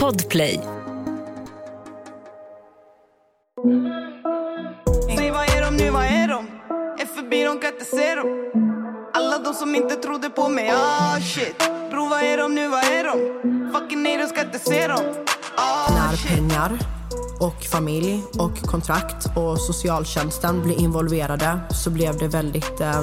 Podplay. Säg vad är de nu, vad är de? Är förbi, de kan inte se dem Alla de som inte trodde på mig, ah shit Bro vad är de nu, vad är de? Fucking nej, de ska inte se dem ah, när pengar och familj och kontrakt och socialtjänsten blir involverade så blev det väldigt, eh,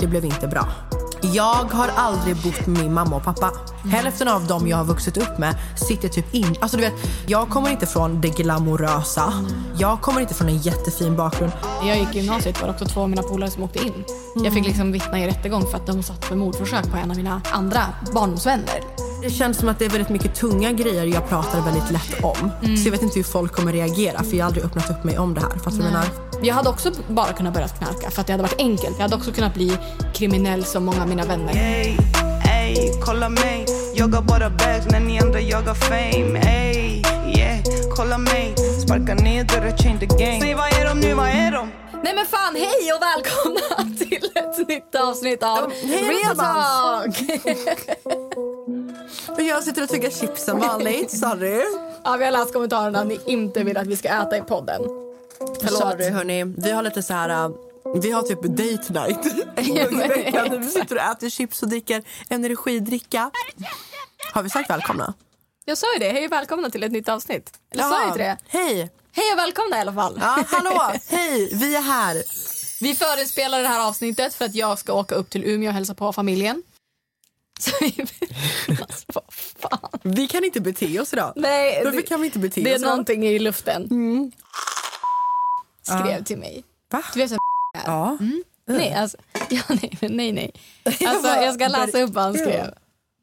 det blev inte bra. Jag har aldrig bott med min mamma och pappa. Hälften av dem jag har vuxit upp med sitter typ in... Alltså du vet, jag kommer inte från det glamorösa. Jag kommer inte från en jättefin bakgrund. Jag gick i gymnasiet var det också två av mina polare som åkte in. Jag fick liksom vittna i rättegång för att de satt för mordförsök på en av mina andra barndomsvänner. Det känns som att det är väldigt mycket tunga grejer jag pratar väldigt lätt om. Så jag vet inte hur folk kommer reagera för jag har aldrig öppnat upp mig om det här. Fattar du menar? Jag hade också bara kunnat börja knarka för att det hade varit enkelt. Jag hade också kunnat bli kriminell som många av mina vänner. Ey, ey, kolla mig Jag har bara bags när ni andra jagar fame Ey, yeah, kolla mig Sparka ner dörrar, change the game Säg vad är de nu, vad är de? Nej men fan, hej och välkomna till ett nytt avsnitt av Real. Talk! Och jag sitter och tuggar chips som vanligt. Sorry. ja, vi har läst kommentarerna att ni inte vill att vi ska äta i podden. Sorry hörni. Vi har lite så här... äh, Vi har typ date night en gång i veckan. Vi sitter och äter chips och dricker energidricka. Har vi sagt välkomna? Jag sa ju det, hej och välkomna till ett nytt avsnitt. Eller sa jag inte det? Hej! Hej och välkomna i alla fall. Ja, hallå! Hej! Vi är här. Vi förinspelar det här avsnittet för att jag ska åka upp till Umeå och hälsa på familjen. Så vi... alltså, vad fan. Vi kan inte bete oss idag. Nej, Varför det, kan vi inte bete det är oss idag? någonting i luften. Skrev till mig. Va? Du vet, så Ja. nej, alltså, ja, nej, nej, nej. Alltså, jag ska läsa upp vad han Ja. skrev.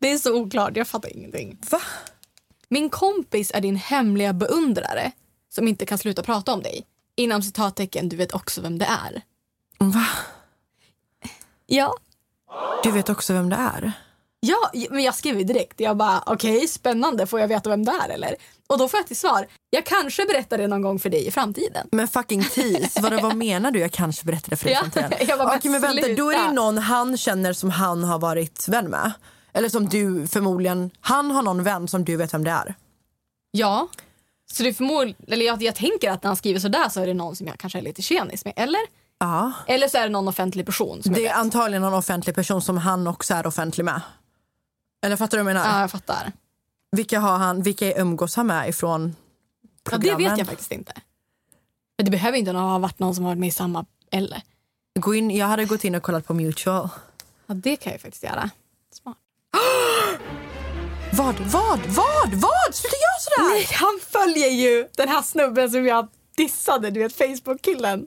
Det är så oklart, jag fattar ingenting. Va? Min kompis är din hemliga beundrare som inte kan sluta prata om dig. Inom citattecken, du vet också vem det är. Va? Ja, Du vet också vem det är? Ja, men jag skrev ju direkt. Jag bara, okej, spännande. Får jag veta vem det är eller? Och då får jag till svar, jag kanske berättar det någon gång för dig i framtiden. Men fucking tease, vad, vad menar du? Jag kanske berättade för dig i framtiden. jag bara, Okej men vänta, då är det någon han känner som han har varit vän med. Eller som du förmodligen, han har någon vän som du vet vem det är. Ja. Så det förmodligen, eller jag, jag tänker att när han skriver sådär så är det någon som jag kanske är lite tjenis med. Eller? Ja. Eller så är det någon offentlig person som Det är antagligen någon offentlig person som han också är offentlig med. Eller fattar du vad jag menar? Ja, jag fattar. Vilka, har han, vilka umgås han med ifrån Ja, det programmen? vet jag faktiskt inte. Men det behöver inte ha varit någon som har varit med i samma eller. Gå in, jag hade gått in och kollat på Mutual. Ja, det kan jag faktiskt göra. Vad, vad, vad, vad? Sluta göra sådär! Nej, han följer ju den här snubben som jag dissade, du vet Facebook-killen.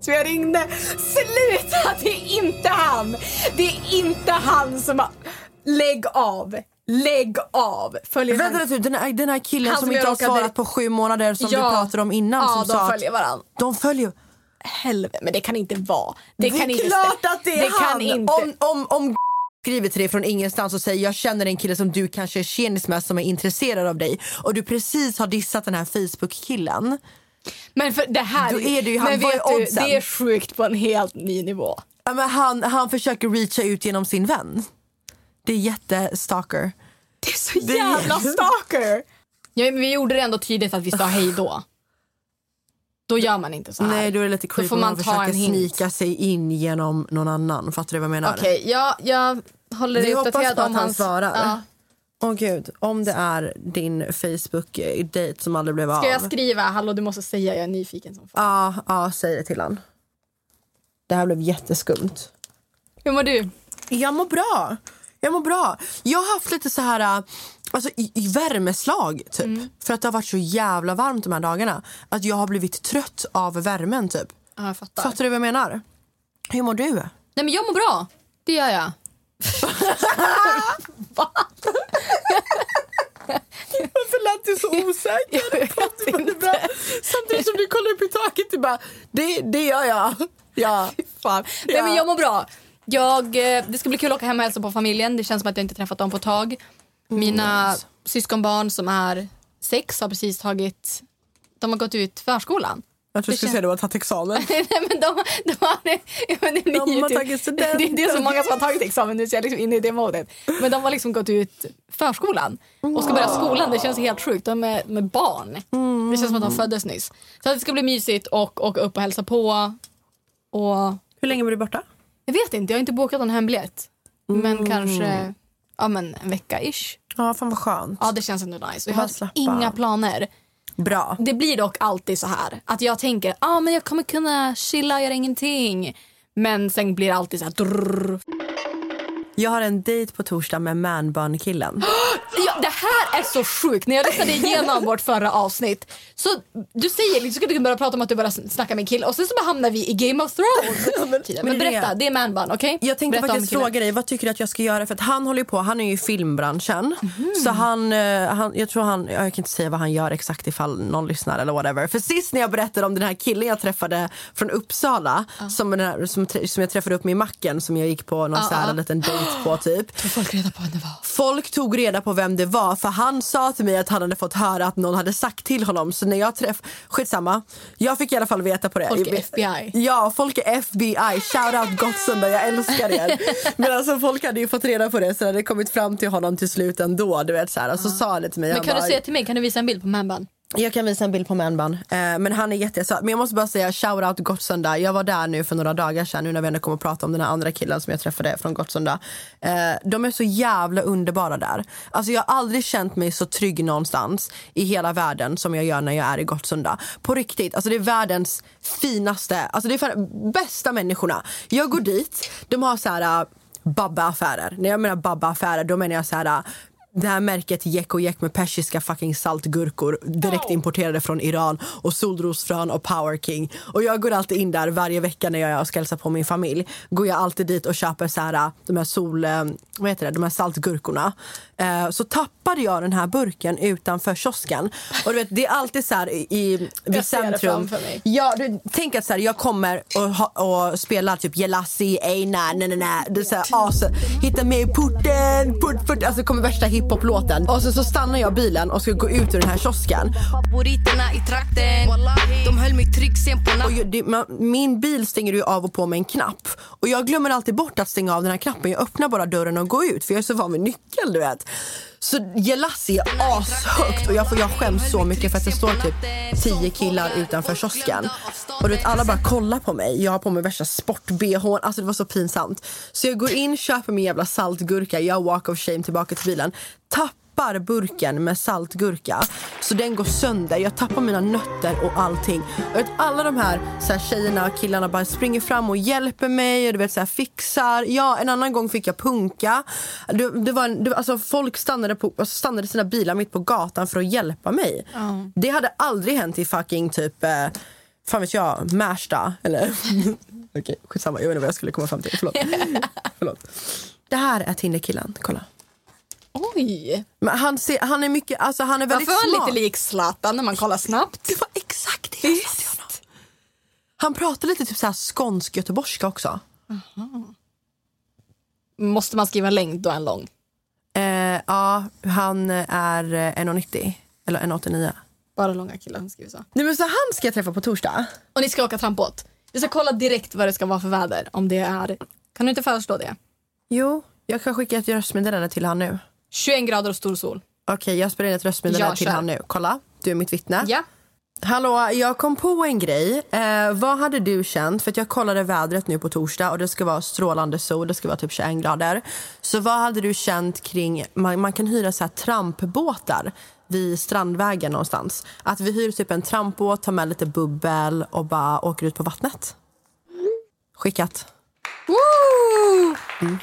Så jag ringde. Sluta, det är inte han! Det är inte han som har... Lägg av! Lägg av! Följer Vänta lite, den här, den här killen som som inte har svarat på sju månader som Ja. vi pratade om innan. Ja, som de sa följer varandra. De följer. Helvete, men det kan inte vara. Det, Det, kan är inte klart stä- att det är det han! Kan inte. Om, om, om skriver till dig från ingenstans och säger jag känner en kille som du kanske är tjenis med som är intresserad av dig och du precis har dissat den här Facebook-killen. Men för det här... Då är det ju han. Men vet du, det är sjukt på en helt ny nivå. Ja, men han, han försöker reacha ut genom sin vän. Det är jättestalker. Det är så jävla stalker! Ja, men vi gjorde det ändå tydligt att vi sa hej då. Då gör man inte så här. Nej, då är det lite creepy får om man man ta försöker en hint. snika sig in genom någon annan. Fattar du vad jag menar? Okej, ja, jag håller Vi dig hoppas uppdaterad på att om han hans... svarar. Ja. Åh gud, om det är din Facebook-date som aldrig blev av. Ska jag skriva hallå du måste säga jag är nyfiken som fan. Ja, ja, säg det till han. Det här blev jätteskumt. Hur mår du? Jag mår bra. Jag mår bra. Jag har haft lite så här äh, alltså, i, i värmeslag typ. Mm. För att det har varit så jävla varmt de här dagarna. Att jag har blivit trött av värmen typ. Ja, jag fattar. Fattar du vad jag menar? Hur mår du? Nej men jag mår bra. Det gör jag. Va? Varför lät du så osäker? Vet inte. Samtidigt som du kollar upp i taket du bara, det, det gör jag. Ja. Fan. Nej men jag mår bra. Jag, eh, det ska bli kul att åka hem och hälsa på familjen. Det känns som att jag inte träffat dem på ett tag. Mina syskonbarn som är sex har precis tagit... De har gått ut förskolan. Jag tror du skulle säga att du har tagit examen. Nej men de, de har, ja, men det, De har typ- tagit det, det, det är så många som har tagit examen nu så jag är liksom inne i det modet. Men de har liksom gått ut förskolan och ska börja skolan. Det känns helt sjukt. De är med barn. Det känns som att de föddes nyss. Så att det ska bli mysigt och åka upp och hälsa på. Och Hur länge var du borta? Jag vet inte, jag har inte bokat någon hembiljett. Men kanske ja, men en vecka-ish. Ja, fan vad skönt. Ja det känns ändå nice. Jag har inga planer. Bra. Det blir dock alltid så här att jag tänker ah, men jag kommer kunna chilla, göra ingenting. Men sen blir det alltid så här drrrr. Jag har en dejt på torsdag med manbun-killen. ja, Det här är så sjukt. När jag lyssnade igenom vårt förra avsnitt så du säger liksom, du kan börja prata om att du bara snacka med en kille och sen så bara hamnar vi i Game of Thrones. men, men, men berätta, det- är manbun, okej? Jag tänkte Berätta faktiskt fråga dig, vad tycker du att jag ska göra? För att han håller på, han är ju i filmbranschen. Mhm. Så han, eh, han, jag tror han, ja, jag kan inte säga vad han gör exakt ifall någon lyssnar eller whatever. För sist när jag berättade om den här killen jag träffade från Uppsala, som, den här, som, som jag träffade upp med i macken som jag gick på någon så här liten dejt på typ. Tog folk reda på vem det var? Folk tog reda på vem det var för han sa till mig att han hade fått höra att någon hade sagt till honom. Så när jag träff... Skitsamma. Jag fick i alla fall veta på det. Folk är FBI. Ja, folk är FBI. Shoutout Gottsunda, jag älskar er. Men alltså folk hade ju fått reda på det så det hade kommit fram till honom till slut ändå. Du vet, så här. Och så sa det till mig. Men kan du bara, säga till mig, kan du visa en bild på manbun? Jag kan visa en bild på manban. Eh, men han är jättesöt. Men jag måste bara säga shoutout Gottsunda. Jag var där nu för några dagar sedan nu när vi ändå kommer att prata om den här andra killen som jag träffade från Gottsunda. Eh, de är så jävla underbara där. Alltså jag har aldrig känt mig så trygg någonstans i hela världen som jag gör när jag är i Gottsunda. På riktigt, alltså det är världens finaste, alltså det är fan, bästa människorna. Jag går dit, de har så här eh, Babba-affärer. När jag menar Babba-affärer då menar jag så här eh, det här märket Jack och Jack med persiska fucking saltgurkor direkt importerade från Iran och solrosfrön och Power King. Och jag går alltid in där varje vecka när jag ska hälsa på min familj. Går jag alltid dit och köper så här, de här sol, eh, vad heter det, de här saltgurkorna. Eh, så tappade jag den här burken utanför kiosken. Och du vet, det är alltid så här i, vid centrum. Ja, du, tänk att så här, jag kommer och, och spelar typ Jelassi, Einar, nej nej nej. Det är så här, as, hitta mig i porten, port, port. Alltså kommer värsta hiphop-låten. Och så, så stannar jag bilen och ska gå ut ur den här kiosken. Favoriterna i trakten De höll mig trygg sen på natten min bil stänger ju av och på med en knapp. Och jag glömmer alltid bort att stänga av den här knappen. Jag öppnar bara dörren och går ut för jag är så van vid nyckel du vet. Så Jelassi är ashögt och jag, får, jag skäms så mycket för att det står typ tio killar utanför kiosken. Och du vet alla bara kollar på mig. Jag har på mig värsta sport-bh. Alltså det var så pinsamt. Så jag går in, köper min jävla saltgurka. Jag walk of shame tillbaka till bilen. Tappar burken med saltgurka så den går sönder. Jag tappar mina nötter och allting. Och vet, alla de här, så här tjejerna och killarna bara springer fram och hjälper mig och du vet, så här, fixar. Ja, en annan gång fick jag punka. Det, det var en, det, alltså, folk stannade, på, alltså, stannade sina bilar mitt på gatan för att hjälpa mig. Det hade aldrig hänt i fucking typ eh, fan vet jag, Märsta eller Okej, skitsamma. Jag vet inte vad jag skulle komma fram till. Förlåt. Förlåt. Det här är Tinderkillen. Kolla. Oj! Men han, ser, han är mycket, alltså han är väldigt Varför smart. han lite lik Zlatan när man kollar snabbt? Det var exakt det jag sa till honom. Han pratar lite typ så här skånsk-göteborgska också. Måste man skriva längd då en lång? Eh, ja, han är eh, 1,90 eller 1,89. Bara långa killar som skriver så. Nej men så han ska jag träffa på torsdag. Och ni ska åka trampbåt. Vi ska kolla direkt vad det ska vara för väder. Om det är... Kan du inte föreslå det? Jo, jag kan skicka ett röstmeddelande till han nu. 21 grader och stor sol. Okej, jag spelar in ett röstmeddelande till han nu. Kolla, du är mitt vittne. Ja. Hallå, jag kom på en grej. Eh, vad hade du känt? För att jag kollade vädret nu på torsdag och det ska vara strålande sol, det ska vara typ 21 grader. Så vad hade du känt kring, man, man kan hyra så här trampbåtar vid Strandvägen någonstans. Att vi hyr typ en trampbåt, tar med lite bubbel och bara åker ut på vattnet. Skickat. Mm.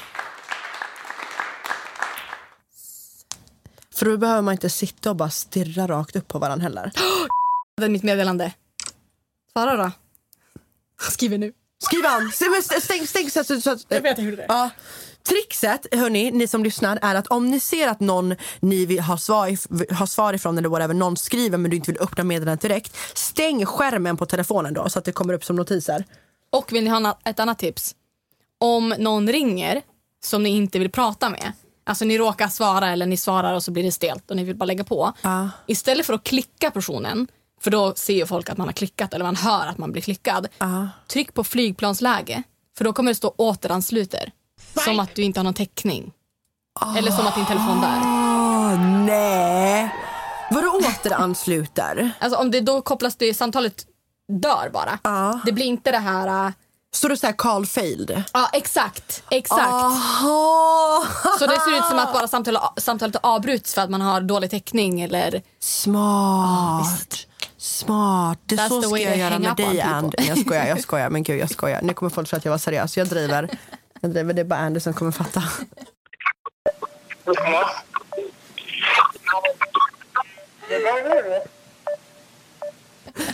För då behöver man inte sitta och bara stirra rakt upp på varandra heller. Det är mitt meddelande. Svara då. Skriver nu. Skriv an! Stäng, stäng, stäng så att... Så att Jag vet hur det är. Ja. Trixet, hörni, ni som lyssnar, är att om ni ser att någon ni vill ha svar, if- ha svar ifrån eller whatever, någon skriver men du inte vill öppna meddelandet direkt, stäng skärmen på telefonen då så att det kommer upp som notiser. Och vill ni ha ett annat tips? Om någon ringer som ni inte vill prata med. Alltså ni råkar svara eller ni svarar och så blir det stelt och ni vill bara lägga på. Ja. Istället för att klicka personen För då ser ju folk att man har klickat eller man hör att man blir klickad. Tryck på flygplansläge för då kommer det stå återansluter. Som att du inte har någon täckning. Eller som att din telefon där. Nej. Vadå återansluter? Alltså om det då kopplas det, samtalet dör bara. Ja. Det blir inte det här... Står det så här call failed? Ja exakt, exakt. Aha. Så det ser ut som att bara samtalet, samtalet avbryts för att man har dålig täckning eller... Smart. Smart. Det That's så ska jag göra med dig. And. Jag skojar, jag skojar. Men gud jag skojar. Nu kommer folk tro att jag var seriös. Jag driver. Jag driver. Det är bara Andy som kommer fatta.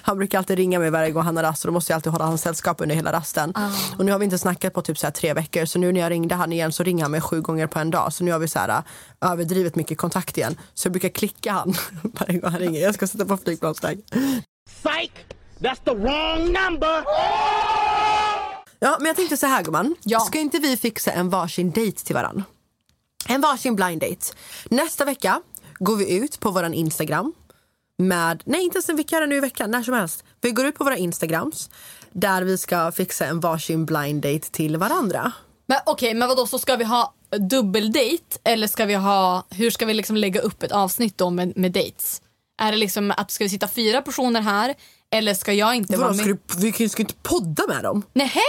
Han brukar alltid ringa mig varje gång han har rast och då måste jag alltid hålla hans sällskap under hela rasten. Ah. Och nu har vi inte snackat på typ så här tre veckor så nu när jag ringde han igen så ringer han mig sju gånger på en dag. Så nu har vi så här äh, överdrivet mycket kontakt igen. Så jag brukar klicka han varje gång han ringer. Jag ska sätta på flygplansläge. Psych! That's the wrong number! Ja, men jag tänkte så här gumman. Ja. Ska inte vi fixa en varsin dejt till varann? En varsin blind date. Nästa vecka går vi ut på våran Instagram med, nej inte ens en vikarie nu i veckan, när som helst. Vi går ut på våra Instagrams där vi ska fixa en varsin blind date till varandra. Men okej, men vadå så ska vi ha dubbeldate eller ska vi ha, hur ska vi liksom lägga upp ett avsnitt då med, med dates? Är det liksom att ska vi sitta fyra personer här eller ska jag inte vara med? ska du, vi kan ju ska inte podda med dem. Nähä!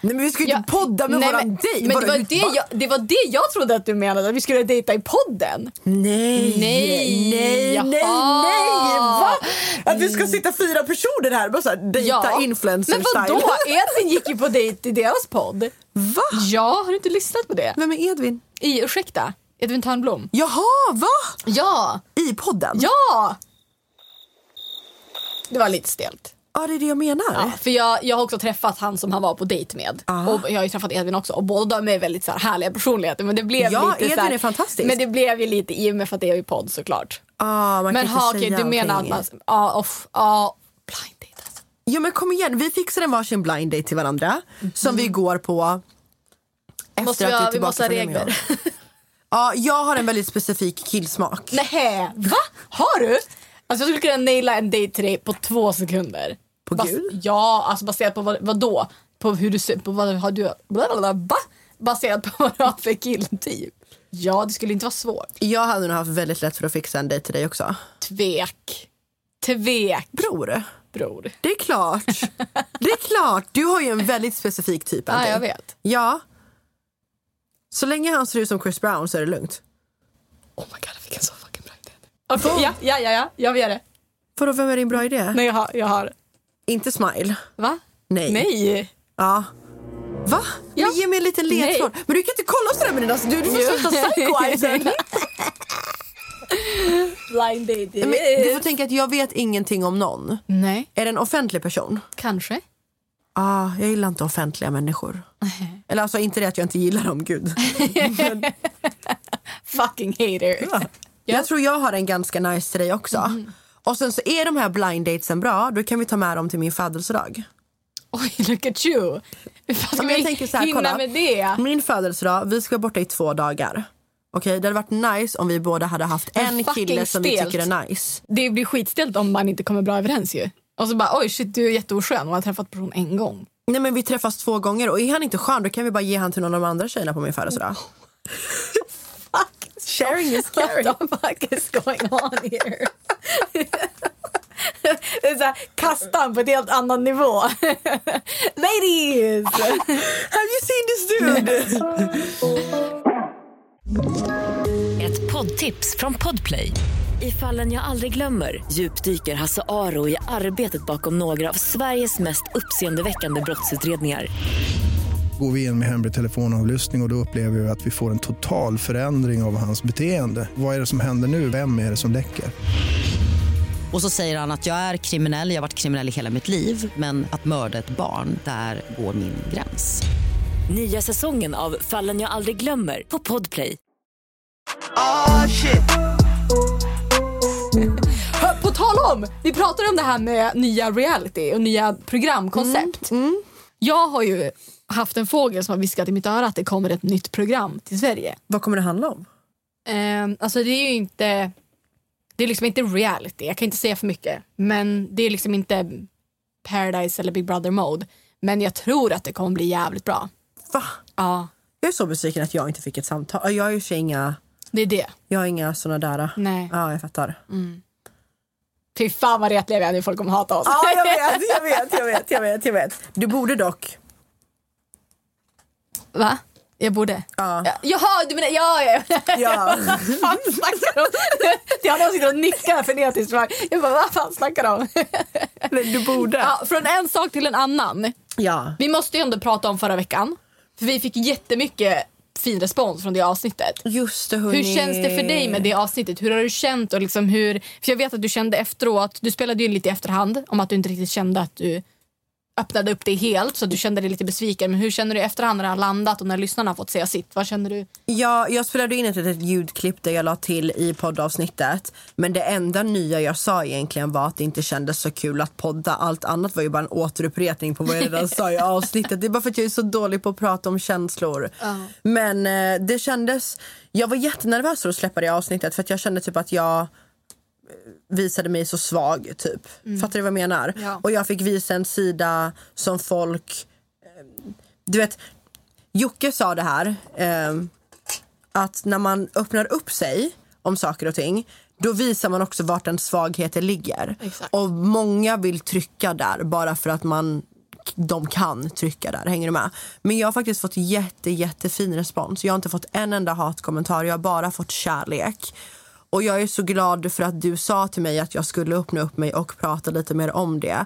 Nej men vi ska ju inte podda med nej, våran men, dejt. Men det var det, jag, det var det jag trodde att du menade, att vi skulle dejta i podden. Nej, Nej, nej, nej, jaha. nej! Va? Att vi ska sitta fyra personer här och så här, dejta influencer Men vadå? style. Edvin gick ju på dejt i deras podd. Va? Ja, har du inte lyssnat på det? Vem är Edvin? I, ursäkta, Edvin Törnblom. Jaha, va? Ja, I podden? ja! Det var lite stelt. Ja, det är det jag menar. Ja, för jag, jag har också träffat han som han var på dejt med. Och jag har ju träffat Edvin också. Och båda de är väldigt så här härliga personligheter. Men det blev Ja, lite så Edvin här, är fantastisk. Men det blev ju lite i och med för att det är i podd såklart. Ah, man men ha, okej, du menar att man... Ja, off, ja, blind date alltså. Ja men kom igen, vi fixar en varsin blind date till varandra som vi går på efter Måste vi att ha- är vi måste ha regler. Ja, jag har en väldigt specifik killsmak. Nähä, va? Har du? Alltså jag skulle kunna naila en dejt till dig på två sekunder. På Gud? Ja, alltså baserat på vad, vad då? På hur du ser, på vad har du, blablabla, ba? Baserat på vad du har för killtyp. Ja, det skulle inte vara svårt. Jag hade nog haft väldigt lätt för att fixa en dejt till dig också. Tvek. Tvek, Bror, bror. det är klart. Det är klart, du har ju en väldigt specifik typ. Ja, jag vet. Ja. Så länge han ser ut som Chris Brown så är det lugnt. Oh my god, jag fick en så Okej, ja, ja, ja, ja, jag gör det. Vadå, vem är din bra idé? Nej, jag har, jag har. Inte Smile? Va? Nej. Nej. Ja. Va? Ja. Men ge mig en liten ledtråd. Men du kan inte kolla sådär med dina... Du, du får sluta psycho Blind date. Men Du får tänka att jag vet ingenting om någon. Nej, Är det en offentlig person? kanske. Ah, jag gillar inte offentliga människor. Eller alltså inte det att jag inte gillar dem, gud. Fucking hater. Jag tror jag har en ganska nice till dig också. Mm. Och sen så är de här blind datesen bra, då kan vi ta med dem till min födelsedag. Oj, look at you. Hur fan jag tänker så här, hinna kolla. med det? Min födelsedag, vi ska vara borta i två dagar. Okej, det hade varit nice om vi båda hade haft Men en kille som vi stelt. tycker är nice. Det blir skitstelt om man inte kommer bra överens ju. Och så bara oj shit du är jätteoskön och man har träffat person en gång. Nej men vi träffas två gånger och är han inte skön då kan vi bara ge han till någon av de andra tjejerna på min födelsedag. Fuck. Sharing is caring. What the fuck is going on here? Det är såhär, kasta han på ett helt annan nivå. Ladies! Have you seen this dude? Ett poddtips från Podplay. I fallen jag aldrig glömmer djupdyker Hasse Aro i arbetet bakom några av Sveriges mest uppseendeväckande brottsutredningar. Går vi in med hemlig telefonavlyssning och, och då upplever vi att vi får en total förändring av hans beteende. Vad är det som händer nu? Vem är det som läcker? Och så säger han att jag är kriminell, jag har varit kriminell i hela mitt liv men att mörda ett barn, där går min gräns. Nya säsongen av Fallen jag aldrig glömmer på Podplay. Oh shit. På tal om, vi pratade om det här med nya reality och nya programkoncept. Jag har ju haft en fågel som har viskat i mitt öra att det kommer ett nytt program till Sverige. Vad kommer det handla om? Eh, alltså det är ju inte Det är liksom inte reality, jag kan inte säga för mycket. Men det är liksom inte Paradise eller Big Brother mode. Men jag tror att det kommer bli jävligt bra. Va? Ja, Jag är så besviken att jag inte fick ett samtal. Jag har ju inga, det är det. jag har inga såna där. Nej. Ja, jag fattar. Fy fan vad retliga vi är nu, folk kommer hata oss. Ja, jag vet, jag vet, jag vet, jag vet, jag vet. Du borde dock. Va? Jag borde? Ja. Ja, Jaha, du menar ja, ja. Ja. vad fan snackar de om? Det har någon sitter och nickar frenetiskt. Jag bara, vad fan snackar de om? Du borde. Ja, från en sak till en annan. Ja. Vi måste ju ändå prata om förra veckan. För vi fick jättemycket fin respons från det avsnittet. Just det. Hur känns det för dig med det avsnittet? Hur har du känt? Och liksom hur, för jag vet att du kände efteråt, du spelade ju lite i efterhand om att du inte riktigt kände att du öppnade upp dig helt så du kände dig lite besviken. Men hur känner du efterhand när det har landat och när lyssnarna har fått säga sitt? Vad känner du? Ja, jag spelade in ett litet ljudklipp där jag la till i poddavsnittet. Men det enda nya jag sa egentligen var att det inte kändes så kul att podda. Allt annat var ju bara en återupprepning på vad jag redan sa i avsnittet. Det är bara för att jag är så dålig på att prata om känslor. Men eh, det kändes... Jag var jättenervös för att släppa det avsnittet för att jag kände typ att jag visade mig så svag typ. Fattar du vad jag menar? Ja. Och jag fick visa en sida som folk... eh, Du vet, Jocke sa det här. Eh, att när man öppnar upp sig om saker och ting då visar man också vart en svagheter ligger. Exakt. Och många vill trycka där bara för att man de kan trycka där, hänger du med? Men jag har faktiskt fått jätte, jättefin respons. Jag har inte fått en enda hatkommentar, jag har bara fått kärlek. Och jag är så glad för att du sa till mig att jag skulle öppna upp mig och prata lite mer om det.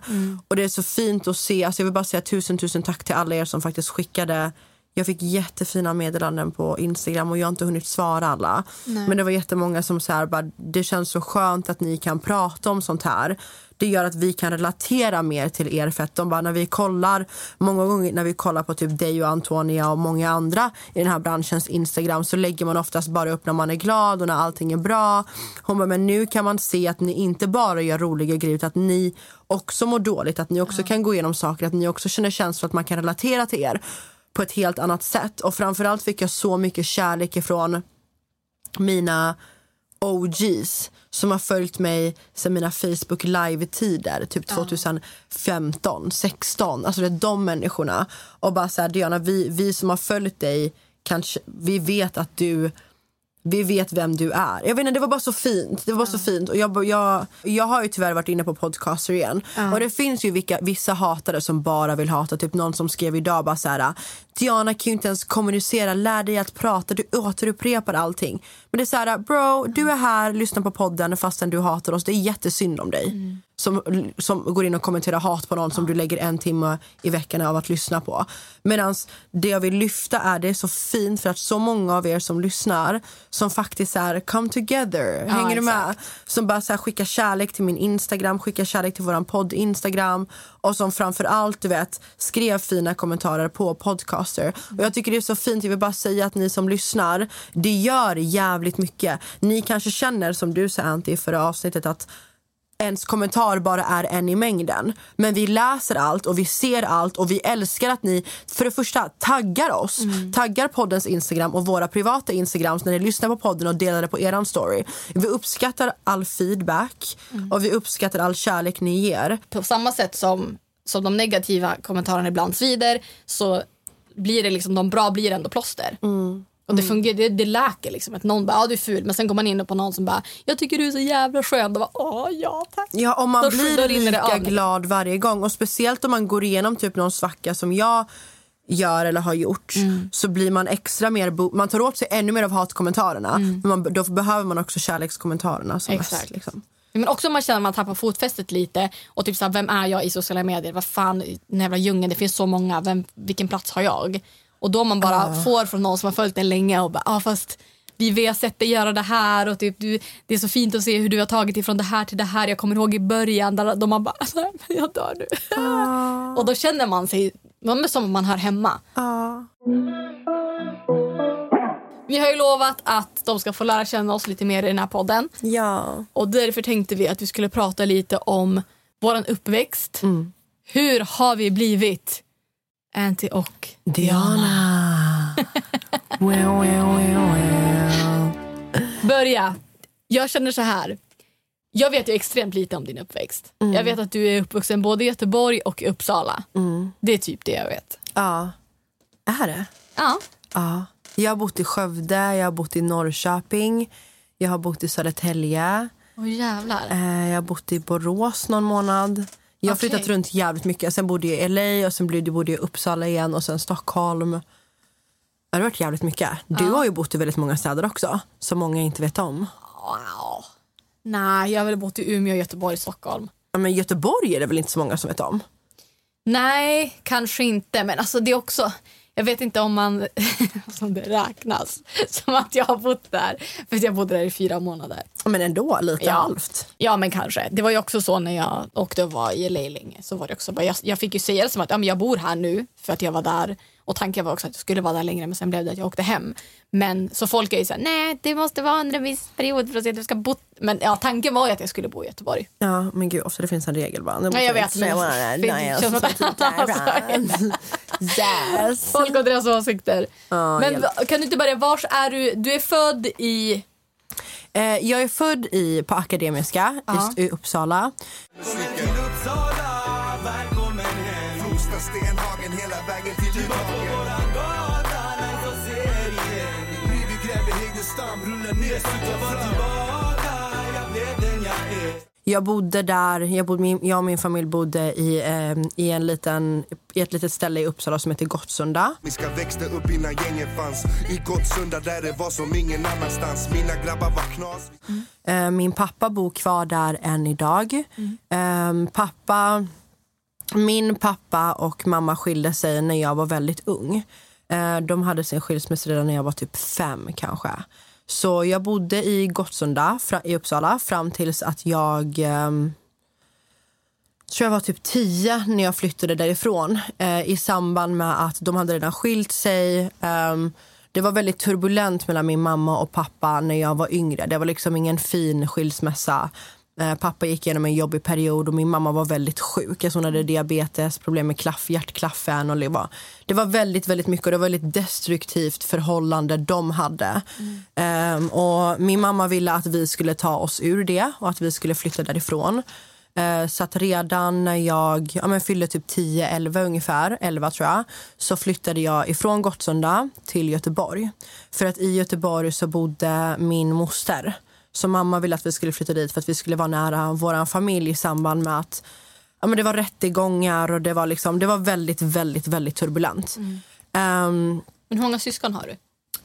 Och det är så fint att se, alltså jag vill bara säga tusen tusen tack till alla er som faktiskt skickade jag fick jättefina meddelanden på Instagram och jag har inte hunnit svara alla. Men det var jättemånga som så här, bara, det känns så skönt att ni kan prata om sånt här. Det gör att vi kan relatera mer till er för att de bara, när vi kollar, många gånger när vi kollar på typ dig och Antonia och många andra i den här branschens Instagram så lägger man oftast bara upp när man är glad och när allting är bra. Hon bara, men nu kan man se att ni inte bara gör roliga grejer utan att ni också mår dåligt, att ni också kan gå igenom saker, att ni också känner känslor, att man kan relatera till er på ett helt annat sätt. Och framförallt fick jag så mycket kärlek ifrån mina OGs som har följt mig sedan mina Facebook live-tider, typ 2015, 16. Alltså det är de människorna. Och bara så här, Diana, vi, vi som har följt dig, kanske, vi vet att du vi vet vem du är. Jag vet inte, det var bara så fint. Det var så fint. Och jag, jag, jag har ju tyvärr varit inne på podcaster igen. Och det finns ju vilka, vissa hatare som bara vill hata. Typ någon som skrev idag bara så här. Diana kan ju inte ens kommunicera, lär dig att prata, du återupprepar allting. Men det är så här, bro, du är här, lyssnar på podden fastän du hatar oss. Det är jättesynd om dig. Som, som går in och kommenterar hat på någon som du lägger en timme i veckan av att lyssna på. Medan det jag vill lyfta är det är så fint för att så många av er som lyssnar som faktiskt är come together. Hänger du med? Som bara så här, skickar kärlek till min Instagram, skickar kärlek till våran podd Instagram och som framför allt du vet skrev fina kommentarer på podcaster. Och jag tycker det är så fint. Jag vill bara säga att ni som lyssnar, det gör jävligt mycket. Ni kanske känner som du sa Antti i förra avsnittet att ens kommentar bara är en i mängden. Men vi läser allt och vi ser allt och vi älskar att ni för det första taggar oss. Taggar poddens Instagram och våra privata Instagrams när ni lyssnar på podden och delar det på eran story. Vi uppskattar all feedback och vi uppskattar all kärlek ni ger. På samma sätt som, som de negativa kommentarerna ibland svider så blir det liksom, de bra blir ändå plåster. Och det, fungerar, det, det läker liksom. Att någon bara, ja du är ful. Men sen går man in på någon som bara, jag tycker du är så jävla skön. Då bara, åh ja tack. Ja, och man Då- blir lika glad varje gång. Och speciellt om man går igenom typ någon svacka som jag gör eller har gjort Mm. så blir man extra mer man tar åt sig ännu mer av hatkommentarerna men man, då behöver man också kärlekskommentarerna som Mm. Exakt. mest. Liksom. Men också om man känner att man tappar fotfästet lite och typ såhär, vem är jag i sociala medier? Vad fan, den jävla djungeln, det finns så många, vem, vilken plats har jag? Och då man bara får från någon som har följt en länge och bara, ah, fast vi, vi har sett dig göra det här och typ, du, det är så fint att se hur du har tagit ifrån det här till det här. Jag kommer ihåg i början där de man bara, men jag dör nu. och då känner man sig som om man hör hemma. Vi har ju lovat att de ska få lära känna oss lite mer i den här podden. Ja. Och därför tänkte vi att vi skulle prata lite om våran uppväxt. Hur har vi blivit Anty och Diana. well, well, well, well. Börja. Jag känner så här. Jag vet ju extremt lite om din uppväxt. Mm. Jag vet att du är uppvuxen både i Göteborg och i Uppsala. Det är typ det jag vet. Ja. Är det? Ja. Ja. Jag har bott i Skövde, jag har bott i Norrköping, jag har bott i Södertälje, Åh jävlar. eh, jag har bott i Borås någon månad. Jag har Okej. flyttat runt jävligt mycket. Sen bodde jag i LA och sen bodde jag i Uppsala igen och sen Stockholm. Det har varit jävligt mycket. Du har ju bott i väldigt många städer också, som många inte vet om. Wow. Nej, jag har väl bott i Umeå, Göteborg, Stockholm. Ja, Men Göteborg är det väl inte så många som vet om? Nej, kanske inte. Men alltså det är också... Jag vet inte om man som det räknas som att jag har bott där. För jag bodde där i fyra månader. Men ändå, lite Ja. halvt. Ja, men kanske. Det var ju också så när jag åkte och var i LA länge. Så var det också jag, jag fick ju säga det som att ja, men jag bor här nu för att jag var där. Och tanken var också att jag skulle vara där längre men sen blev det att jag åkte hem. Men så folk är ju såhär, nej det måste vara under en viss period för att se att du ska bo. Men ja, tanken var ju att jag skulle bo i Göteborg. Ja, men gud, ofta det finns en regel bara. Nej, jag vet, men Yes. Folk och deras åsikter. Ja, men hjälp. kan du inte börja, vars är du? Du är född i... Eh, jag är född i, på Akademiska Ja. i, i Uppsala. Jag bodde där, jag, bodde, jag och min familj bodde i, eh, i, en liten, i ett litet ställe i Uppsala som heter Gottsunda. Miska växte upp innan gängen fanns I Gottsunda där det var som ingen annanstans Mina grabbar var knas Eh, min pappa bor kvar där än idag. Eh, pappa, min pappa och mamma skilde sig när jag var väldigt ung. Eh, de hade sin skilsmässa redan när jag var typ fem kanske. Så jag bodde i Gottsunda i Uppsala fram tills att jag ehm, tror jag var typ tio när jag flyttade därifrån eh, i samband med att de hade redan skilt sig. Ehm, det var väldigt turbulent mellan min mamma och pappa när jag var yngre. Det var liksom ingen fin skilsmässa. Eh, pappa gick igenom en jobbig period och min mamma var väldigt sjuk. Alltså hon hade diabetes, problem med klaff, hjärtklaffen. Och det, var, det var väldigt, väldigt mycket och det var ett väldigt destruktivt förhållande de hade. Mm. Um, och min mamma ville att vi skulle ta oss ur det och att vi skulle flytta därifrån. Uh, Så att redan när jag ja, men fyllde typ 10-11 ungefär, 11 tror jag, så flyttade jag ifrån Gottsunda till Göteborg. För att i Göteborg så bodde min moster. Så mamma ville att vi skulle flytta dit för att vi skulle vara nära vår familj i samband med att ja, men det var rättegångar och det var, liksom, det var väldigt, väldigt, väldigt turbulent. Ehm, Men hur många syskon har du?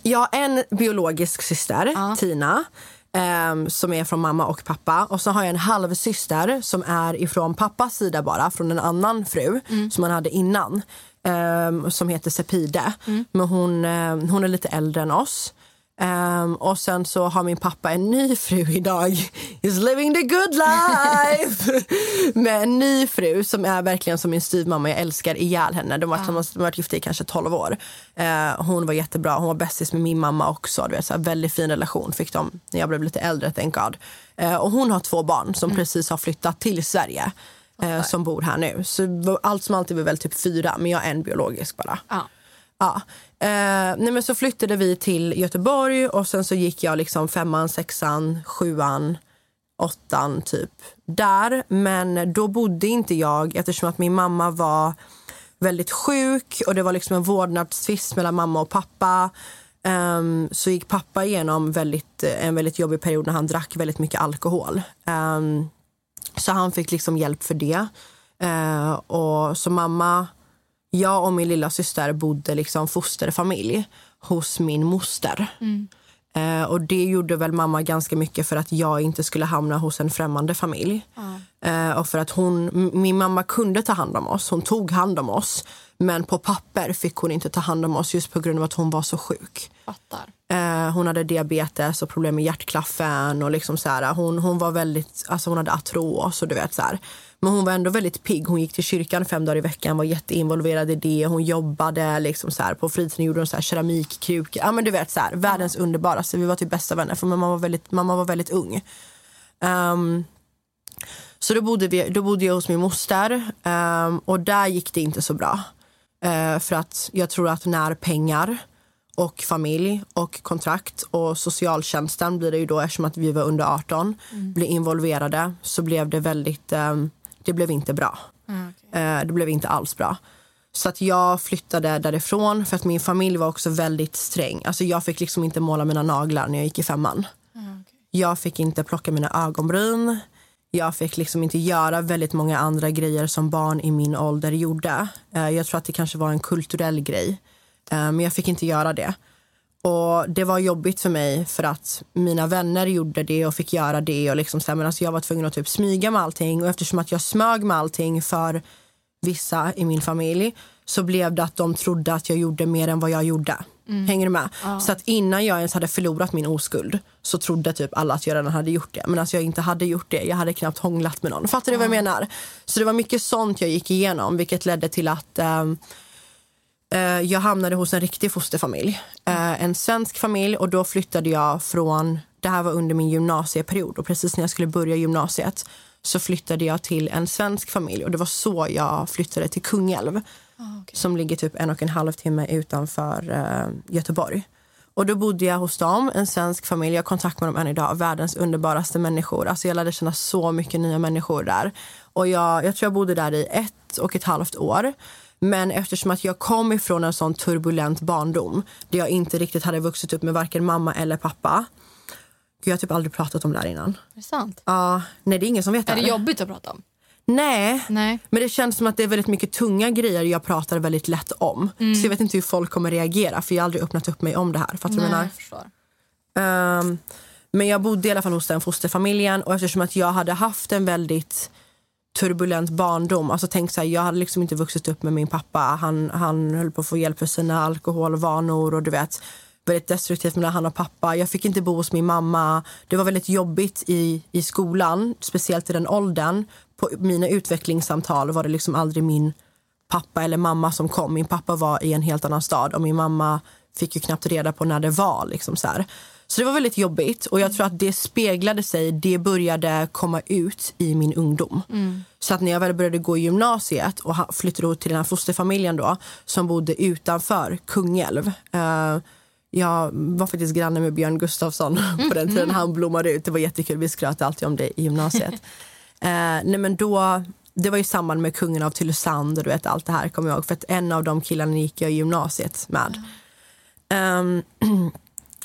jag har en biologisk syster, Ja. Tina, ehm, som är från mamma och pappa. Och så har jag en halvsyster som är ifrån pappas sida bara, från en annan fru som han hade innan. ehm, som heter Sepide. Men hon, hon är lite äldre än oss. Ehm, och sen så har min pappa en ny fru idag. He's living the good life! Med en ny fru som är verkligen som min styvmamma. Jag älskar ihjäl henne. De har varit, gifta i kanske 12 år. Eh, hon var jättebra. Hon var bästis med min mamma också. Du vet, så här, väldigt fin relation fick de när jag blev lite äldre. Thank God. Eh, och hon har två barn som precis har flyttat till Sverige. Eh, som bor här nu. Så allt som alltid var väl typ fyra, men jag är en biologisk bara. Ja. Ja. Eh, nej men så flyttade vi till Göteborg och sen så gick jag liksom femman, sexan, sjuan, åttan typ där. Men då bodde inte jag eftersom att min mamma var väldigt sjuk och det var liksom en vårdnadstvist mellan mamma och pappa. Um, så gick pappa igenom väldigt, en väldigt jobbig period när han drack väldigt mycket alkohol. Um, så han fick liksom hjälp för det. Uh, och så mamma, jag och min lilla syster bodde liksom fosterfamilj hos min moster. Eh, och det gjorde väl mamma ganska mycket för att jag inte skulle hamna hos en främmande familj. Eh, och för att hon, min mamma kunde ta hand om oss, hon tog hand om oss. Men på papper fick hon inte ta hand om oss just på grund av att hon var så sjuk. Fattar. Eh, hon hade diabetes och problem med hjärtklaffen. Och liksom så här, hon, hon var väldigt, alltså hon hade artros och du vet så här. Men hon var ändå väldigt pigg. Hon gick till kyrkan fem dagar i veckan, var jätteinvolverad i det. Hon jobbade liksom så här, på fritiden gjorde hon så här keramikkrukor. Ja men du vet så här, världens underbaraste. Vi var typ bästa vänner för mamma var väldigt, mamma var väldigt ung. Ehm, så då bodde, vi, då bodde jag hos min moster ehm, och där gick det inte så bra. Eh, för att jag tror att när pengar och familj och kontrakt och socialtjänsten blir det ju då eftersom att vi var under 18 blir involverade så blev det väldigt, eh, det blev inte bra. Eh, det blev inte alls bra. Så att jag flyttade därifrån för att min familj var också väldigt sträng. Alltså jag fick liksom inte måla mina naglar när jag gick i femman. Jag fick inte plocka mina ögonbryn. Jag fick liksom inte göra väldigt många andra grejer som barn i min ålder gjorde. Eh, Jag tror att det kanske var en kulturell grej. Eh, Men jag fick inte göra det. Och Det var jobbigt för mig för att mina vänner gjorde det och fick göra det. Och liksom så här, men alltså jag var tvungen att typ smyga med allting. Och eftersom att jag smög med allting för vissa i min familj så blev det att de trodde att jag gjorde mer än vad jag gjorde. Hänger du med? Så att innan jag ens hade förlorat min oskuld så trodde typ alla att jag redan hade gjort det. Men alltså jag inte hade gjort det. Jag hade knappt hånglat med någon. Fattar du vad jag menar? Så det var mycket sånt jag gick igenom vilket ledde till att eh, jag hamnade hos en riktig fosterfamilj. Eh, en svensk familj och då flyttade jag från, det här var under min gymnasieperiod och precis när jag skulle börja gymnasiet så flyttade jag till en svensk familj och det var så jag flyttade till Kungälv som ligger typ en och en halv timme utanför eh, Göteborg. Och då bodde jag hos dem, en svensk familj. Jag har kontakt med dem än idag. Världens underbaraste människor. Alltså jag lärde känna så mycket nya människor där. Och jag, jag tror jag bodde där i ett och ett halvt år. Men eftersom att jag kom ifrån en sån turbulent barndom där jag inte riktigt hade vuxit upp med varken mamma eller pappa. Gud, jag har typ aldrig pratat om det här innan. Är det sant? Ja, nej, det är ingen som vet Är det jobbigt att prata om? Nej. Nej. Men det känns som att det är väldigt mycket tunga grejer jag pratar väldigt lätt om. Så jag vet inte hur folk kommer reagera för jag har aldrig öppnat upp mig om det här. Fattar du menar? jag. Ehm, men jag bodde i alla fall hos den fosterfamiljen och eftersom att jag hade haft en väldigt turbulent barndom. Alltså tänk så här, jag hade liksom inte vuxit upp med min pappa. Han, han höll på att få hjälp för sina alkoholvanor och du vet väldigt destruktivt mellan han och pappa. Jag fick inte bo hos min mamma. Det var väldigt jobbigt i, i skolan, speciellt i den åldern. På mina utvecklingssamtal var det liksom aldrig min pappa eller mamma som kom. Min pappa var i en helt annan stad och min mamma fick ju knappt reda på när det var. Liksom så, här så det var väldigt jobbigt och jag tror att det speglade sig, det började komma ut i min ungdom. Så att när jag väl började gå i gymnasiet och flyttade till den här fosterfamiljen då som bodde utanför Kungälv. Eh, jag var faktiskt granne med Björn Gustafsson på den tiden han blommade ut. Det var jättekul, vi skröt alltid om det i gymnasiet. Eh, nej men då, det var i samband med kungen av Tylösand och du vet allt det här kommer jag ihåg. För att en av de killarna gick jag i gymnasiet med. Ehm,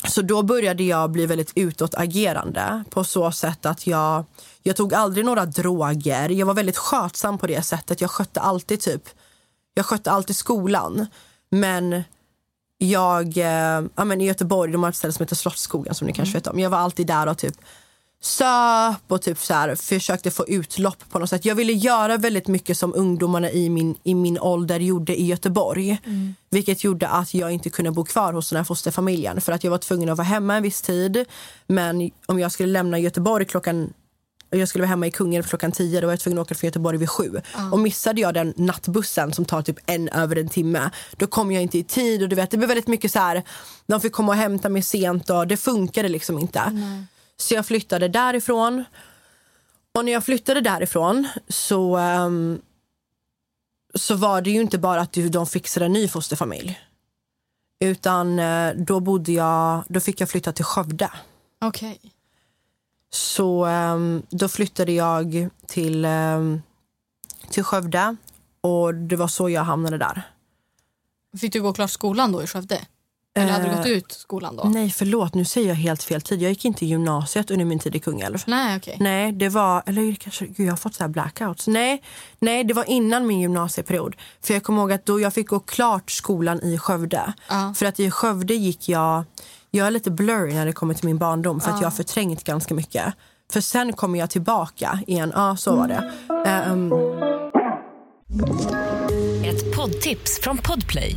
så då började jag bli väldigt utåtagerande på så sätt att jag, jag tog aldrig några droger. Jag var väldigt skötsam på det sättet. Jag skötte alltid typ, jag skötte alltid skolan. Men jag, eh, ja, men i Göteborg, de har ett ställe som heter Slottsskogen som ni kanske vet om. Jag var alltid där och typ söp och typ så här, försökte få utlopp på något sätt. Jag ville göra väldigt mycket som ungdomarna i min, i min ålder gjorde i Göteborg. Vilket gjorde att jag inte kunde bo kvar hos den här fosterfamiljen. För att jag var tvungen att vara hemma en viss tid. Men om jag skulle lämna Göteborg klockan jag skulle vara hemma i Kungälv klockan 10 då var jag tvungen att åka från Göteborg vid sju. Och missade jag den nattbussen som tar typ en över en timme, då kom jag inte i tid. Och du vet, det blev väldigt mycket så här, de fick komma och hämta mig sent och det funkade liksom inte. Så jag flyttade därifrån. Och när jag flyttade därifrån så, ehm, så var det ju inte bara att de fixade en ny fosterfamilj. Utan eh, då bodde jag, då fick jag flytta till Skövde. Okej. Så ehm, då flyttade jag till, um, till Skövde och det var så jag hamnade där. Fick du gå klart skolan då i Skövde? Eller hade du Eh, gått ut skolan då? Nej, förlåt, nu säger jag helt fel tid. Jag gick inte i gymnasiet under min tid i Kungälv. Nej, okej. Nej, det var, eller kanske, gud jag har fått så här blackouts. Nej, nej, det var innan min gymnasieperiod. För jag kommer ihåg att då jag fick gå klart skolan i Skövde. Ja. För att i Skövde gick jag, jag är lite blurry när det kommer till min barndom för att jag har förträngt ganska mycket. För sen kommer jag tillbaka igen, ja så var det. Ehm, Ett poddtips från Podplay.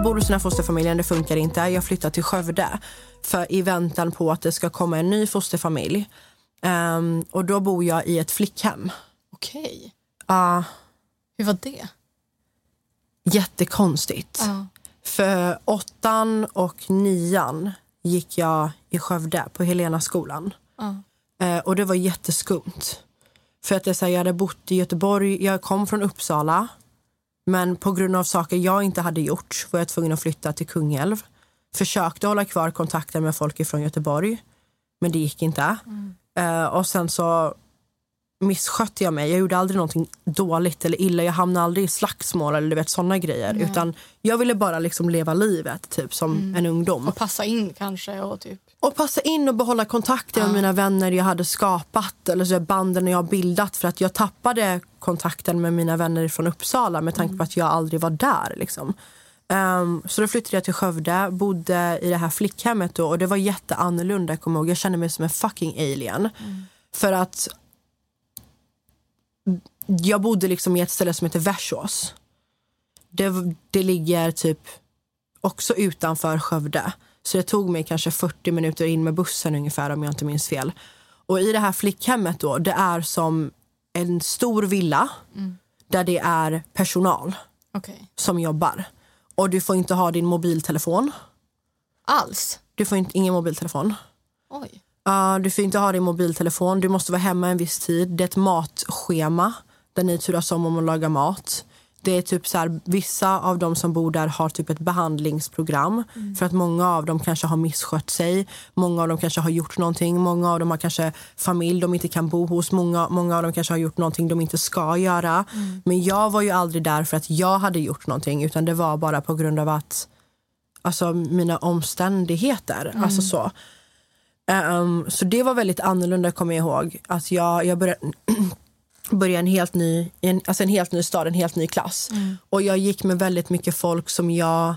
Jag bor hos den här fosterfamiljen, det funkar inte. Jag flyttar till Skövde för i väntan på att det ska komma en ny fosterfamilj. Ehm, och då bor jag i ett flickhem. Okej. Ja, Hur var det? jättekonstigt. Ja. För åttan och nian gick jag i Skövde på Helenaskolan. Ja. Eh, och det var jätteskumt. För att så här, jag hade bott i Göteborg, jag kom från Uppsala. Men på grund av saker jag inte hade gjort var jag tvungen att flytta till Kungälv. Försökte hålla kvar kontakten med folk från Göteborg. Men det gick inte. Eh, och sen så misskötte jag mig. Jag gjorde aldrig någonting dåligt eller illa. Jag hamnade aldrig i slagsmål eller du vet sådana grejer. Utan jag ville bara liksom leva livet typ som en ungdom. Och passa in kanske och typ. Och passa in och behålla kontakten med mina vänner jag hade skapat eller så banden jag har bildat för att jag tappade kontakten med mina vänner från Uppsala med tanke på att jag aldrig var där. Liksom. Ehm, så då flyttade jag till Skövde, bodde i det här flickhemmet då, och det var jätteannorlunda. Jag, ihåg. jag kände mig som en fucking alien. För att jag bodde liksom i ett ställe som heter Värsås. Det, det ligger typ också utanför Skövde. Så det tog mig kanske 40 minuter in med bussen ungefär om jag inte minns fel. Och i det här flickhemmet då, det är som en stor villa där det är personal Okej. som jobbar. Och du får inte ha din mobiltelefon. Alls? Du får inte, ingen mobiltelefon. Oj. Uh, du får inte ha din mobiltelefon. Du måste vara hemma en viss tid. Det är ett matschema där ni turas om om att laga mat. Det är typ så här, vissa av de som bor där har typ ett behandlingsprogram för att många av dem kanske har misskött sig. Många av dem kanske har gjort någonting. Många av dem har kanske familj de inte kan bo hos. Många, många av dem kanske har gjort någonting de inte ska göra. Men jag var ju aldrig där för att jag hade gjort någonting utan det var bara på grund av att alltså mina omständigheter. Alltså så. Ehm, så det var väldigt annorlunda kommer jag ihåg. Att jag, jag började, började en helt ny, en, alltså en helt ny stad, en helt ny klass. Och jag gick med väldigt mycket folk som jag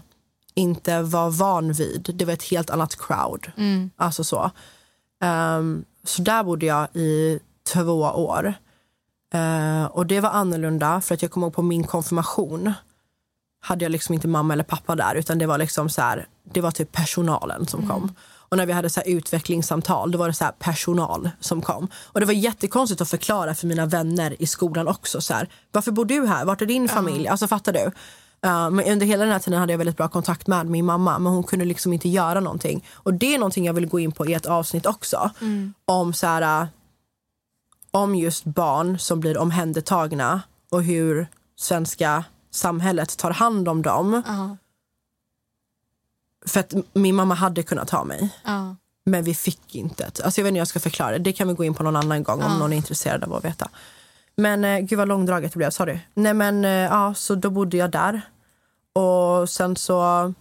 inte var van vid. Det var ett helt annat crowd. Alltså så. Ehm, så där bodde jag i två år. Eh, och det var annorlunda för att jag kommer ihåg på min konfirmation hade jag liksom inte mamma eller pappa där utan det var liksom så här, det var typ personalen som kom. Och när vi hade så utvecklingssamtal då var det så här personal som kom. Och det var jättekonstigt att förklara för mina vänner i skolan också så här, varför bor du här? Vart är din familj? Alltså fattar du? Uh, men under hela den här tiden hade jag väldigt bra kontakt med min mamma men hon kunde liksom inte göra någonting. Och det är någonting jag vill gå in på i ett avsnitt också. Om så här, uh, om just barn som blir omhändertagna och hur svenska samhället tar hand om dem. Ja. För att min mamma hade kunnat ha mig, Ja. men vi fick inte. Alltså jag vet inte jag ska förklara det. Det kan vi gå in på någon annan gång om Ja. någon är intresserad av att veta. Men eh, gud vad långdraget det blev, sorry. Nej men eh, ja, så då bodde jag där. Och sen så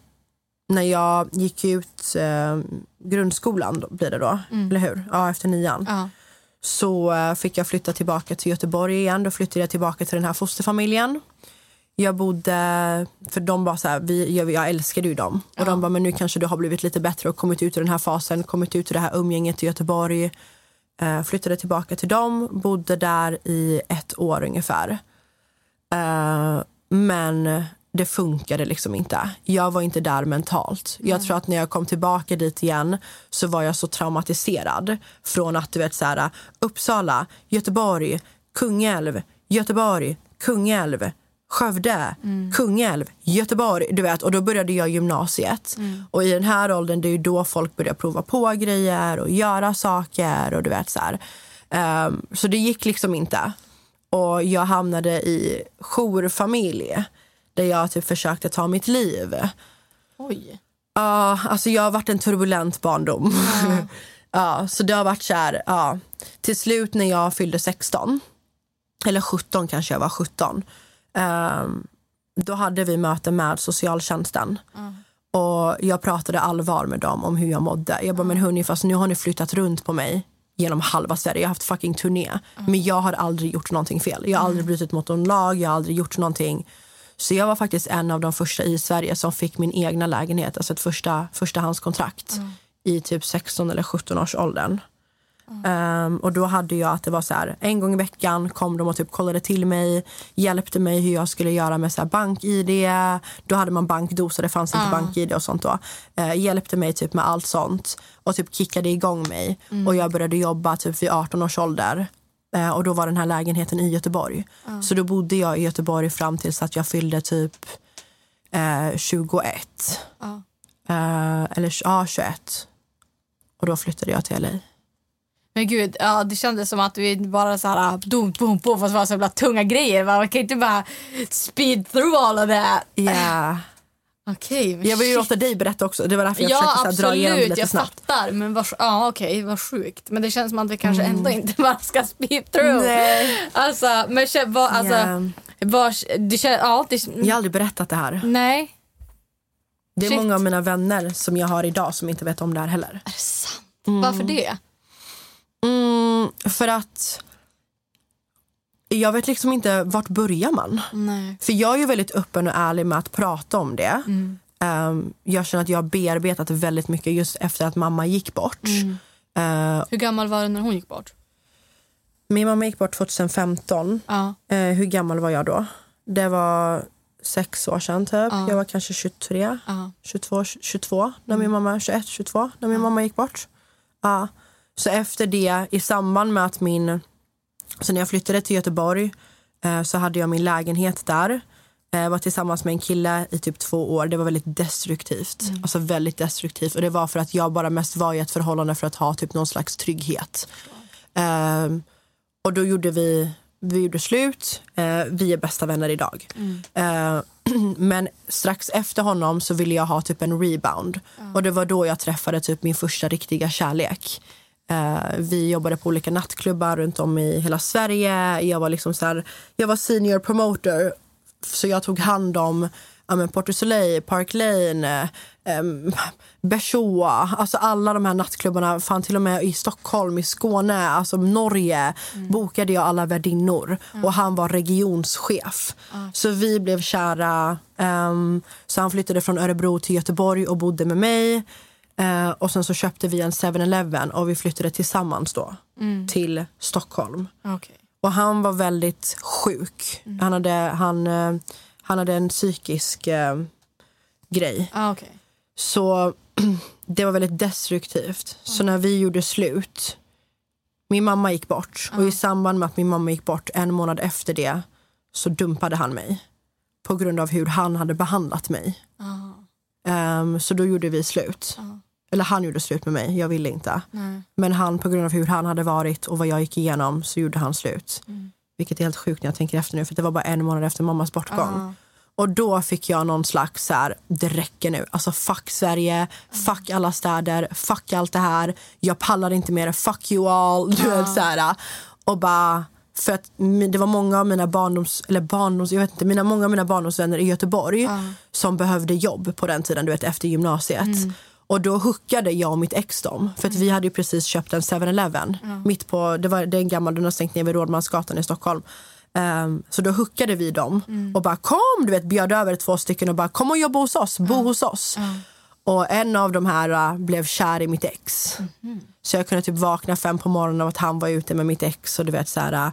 när jag gick ut eh, grundskolan då, blir det då, eller hur? Ja, efter nian. Ja. så eh, fick jag flytta tillbaka till Göteborg igen. Då flyttade jag tillbaka till den här fosterfamiljen. Jag bodde, för de bara så här, vi, jag, jag älskade ju dem. Och de bara, men nu kanske du har blivit lite bättre och kommit ut ur den här fasen, kommit ut ur det här umgänget i Göteborg. Eh, flyttade tillbaka till dem, bodde där i ett år ungefär. Eh, men det funkade liksom inte. Jag var inte där mentalt. Jag tror att när jag kom tillbaka dit igen så var jag så traumatiserad från att du vet så här Uppsala, Göteborg, Kungälv, Göteborg, Kungälv, Skövde, Kungälv, Göteborg. Du vet, och då började jag gymnasiet. Och i den här åldern det är då folk börjar prova på grejer och göra saker. och du vet så. Ehm, så det gick liksom inte. Och jag hamnade i jourfamilj där jag typ försökte ta mitt liv. Oj. Ja, alltså jag har varit en turbulent barndom. Ja. så det har varit så här, ja. Till slut när jag fyllde 16, eller 17 kanske jag var 17, ehm, då hade vi möte med socialtjänsten. Och jag pratade allvar med dem om hur jag mådde. Jag bara, men hörni, fast nu har ni flyttat runt på mig genom halva Sverige. Jag har haft fucking turné. Men jag har aldrig gjort någonting fel. Jag har aldrig brutit mot någon lag, jag har aldrig gjort någonting. Så jag var faktiskt en av de första i Sverige som fick min egna lägenhet, alltså ett första, förstahandskontrakt i typ 16 eller 17 års åldern. Ehm, och då hade jag att det var så här, en gång i veckan kom de och typ kollade till mig, hjälpte mig hur jag skulle göra med så här bank-id. Då hade man bankdosa, det fanns inte Ja. bank-id och sånt då. Eh, hjälpte mig typ med allt sånt och typ kickade igång mig. Mm. Och jag började jobba typ vid 18 års ålder. Eh, och då var den här lägenheten i Göteborg. Ja. Så då bodde jag i Göteborg fram tills att jag fyllde typ eh, 21. Ja. Eh, eller ja, 21. Och då flyttade jag till LA. Men gud, ja, det kändes som att vi bara så här dum, bum, bum, fast det var så jävla tunga grejer. Man kan inte bara speed through all of that. Ja. Okej, men Jag vill ju låta dig berätta också. Det var därför jag Ja, försökte här, dra igenom det absolut. lite Jag snabbt. fattar. Men vad, ja, okej, vad sjukt. Men det känns som att vi kanske ändå inte bara ska speed through. Nej. Alltså, men vad, alltså, Ja. vad, det känns, ja, det, Jag har aldrig berättat det här. Nej. Det är Shit. många av mina vänner som jag har idag som inte vet om det här heller. Är det sant? Varför det? Mm, för att jag vet liksom inte vart börjar man. Nej. För jag är ju väldigt öppen och ärlig med att prata om det. Mm. Ehm, jag känner att jag har bearbetat väldigt mycket just efter att mamma gick bort. Mm. Eh, Hur gammal var du när hon gick bort? min mamma gick bort 2015. Ja. Eh, hur gammal var jag då? Det var sex år sedan typ. Ja. Jag var kanske 23, Ja. 22, 22 när min mamma, 21, 22 när min mamma gick bort. Ja. Så efter det, i samband med att min, så när jag flyttade till Göteborg eh, så hade jag min lägenhet där. Eh, Jag var tillsammans med en kille i typ två år. Det var väldigt destruktivt. Alltså väldigt destruktivt. Och det var för att jag bara mest var i ett förhållande för att ha typ någon slags trygghet. Ehm, och då gjorde vi, vi gjorde slut. Eh, vi är bästa vänner idag. Eh, men strax efter honom så ville jag ha typ en rebound. Och det var då jag träffade typ min första riktiga kärlek. Eh, vi jobbade på olika nattklubbar runt om i hela Sverige. Jag var liksom så här, jag var senior promoter. Så jag tog hand om ja, men Port Soleil, Park Lane, eh, um, Bershoa, alltså alla de här nattklubbarna, fan till och med i Stockholm, i Skåne, alltså Norge bokade jag alla värdinnor och han var regionschef. Så vi blev kära. ehm, så han flyttade från Örebro till Göteborg och bodde med mig. Eh, och sen så köpte vi en 7-Eleven och vi flyttade tillsammans då Mm. till Stockholm. Okej. Och han var väldigt sjuk. Han, hade, han, eh, han hade en psykisk eh, grej. Ah, okej. Så det var väldigt destruktivt. Så när vi gjorde slut, min mamma gick bort. Och i samband med att min mamma gick bort, en månad efter det, så dumpade han mig. På grund av hur han hade behandlat mig. Ah, Ehm, så då gjorde vi slut. Eller han gjorde slut med mig, jag ville inte. nej. Men han, på grund av hur han hade varit och vad jag gick igenom så gjorde han slut. Vilket är helt sjukt när jag tänker efter nu för det var bara en månad efter mammas bortgång. Ah. Och då fick jag någon slags så här, det räcker nu. Alltså fuck Sverige, fuck alla städer, fuck allt det här. Jag pallar inte mer, fuck you all. Du vet så här. Och bara, för att det var många av mina barndoms, eller barndoms, jag vet inte, mina, många av mina barndomsvänner i Göteborg som behövde jobb på den tiden, du vet efter gymnasiet. Och då hookade jag och mitt ex dem. För att vi hade precis köpt en 7-Eleven. Mitt på, det, var, det är en gammal, den har stängt ner vid Rådmansgatan i Stockholm. Ehm, så då hookade vi dem och bara kom, du vet bjöd över två stycken och bara kom och jobba hos oss, bo hos oss. Och en av de här äh, blev kär i mitt ex. Så jag kunde typ vakna fem på morgonen av att han var ute med mitt ex och du vet så här äh,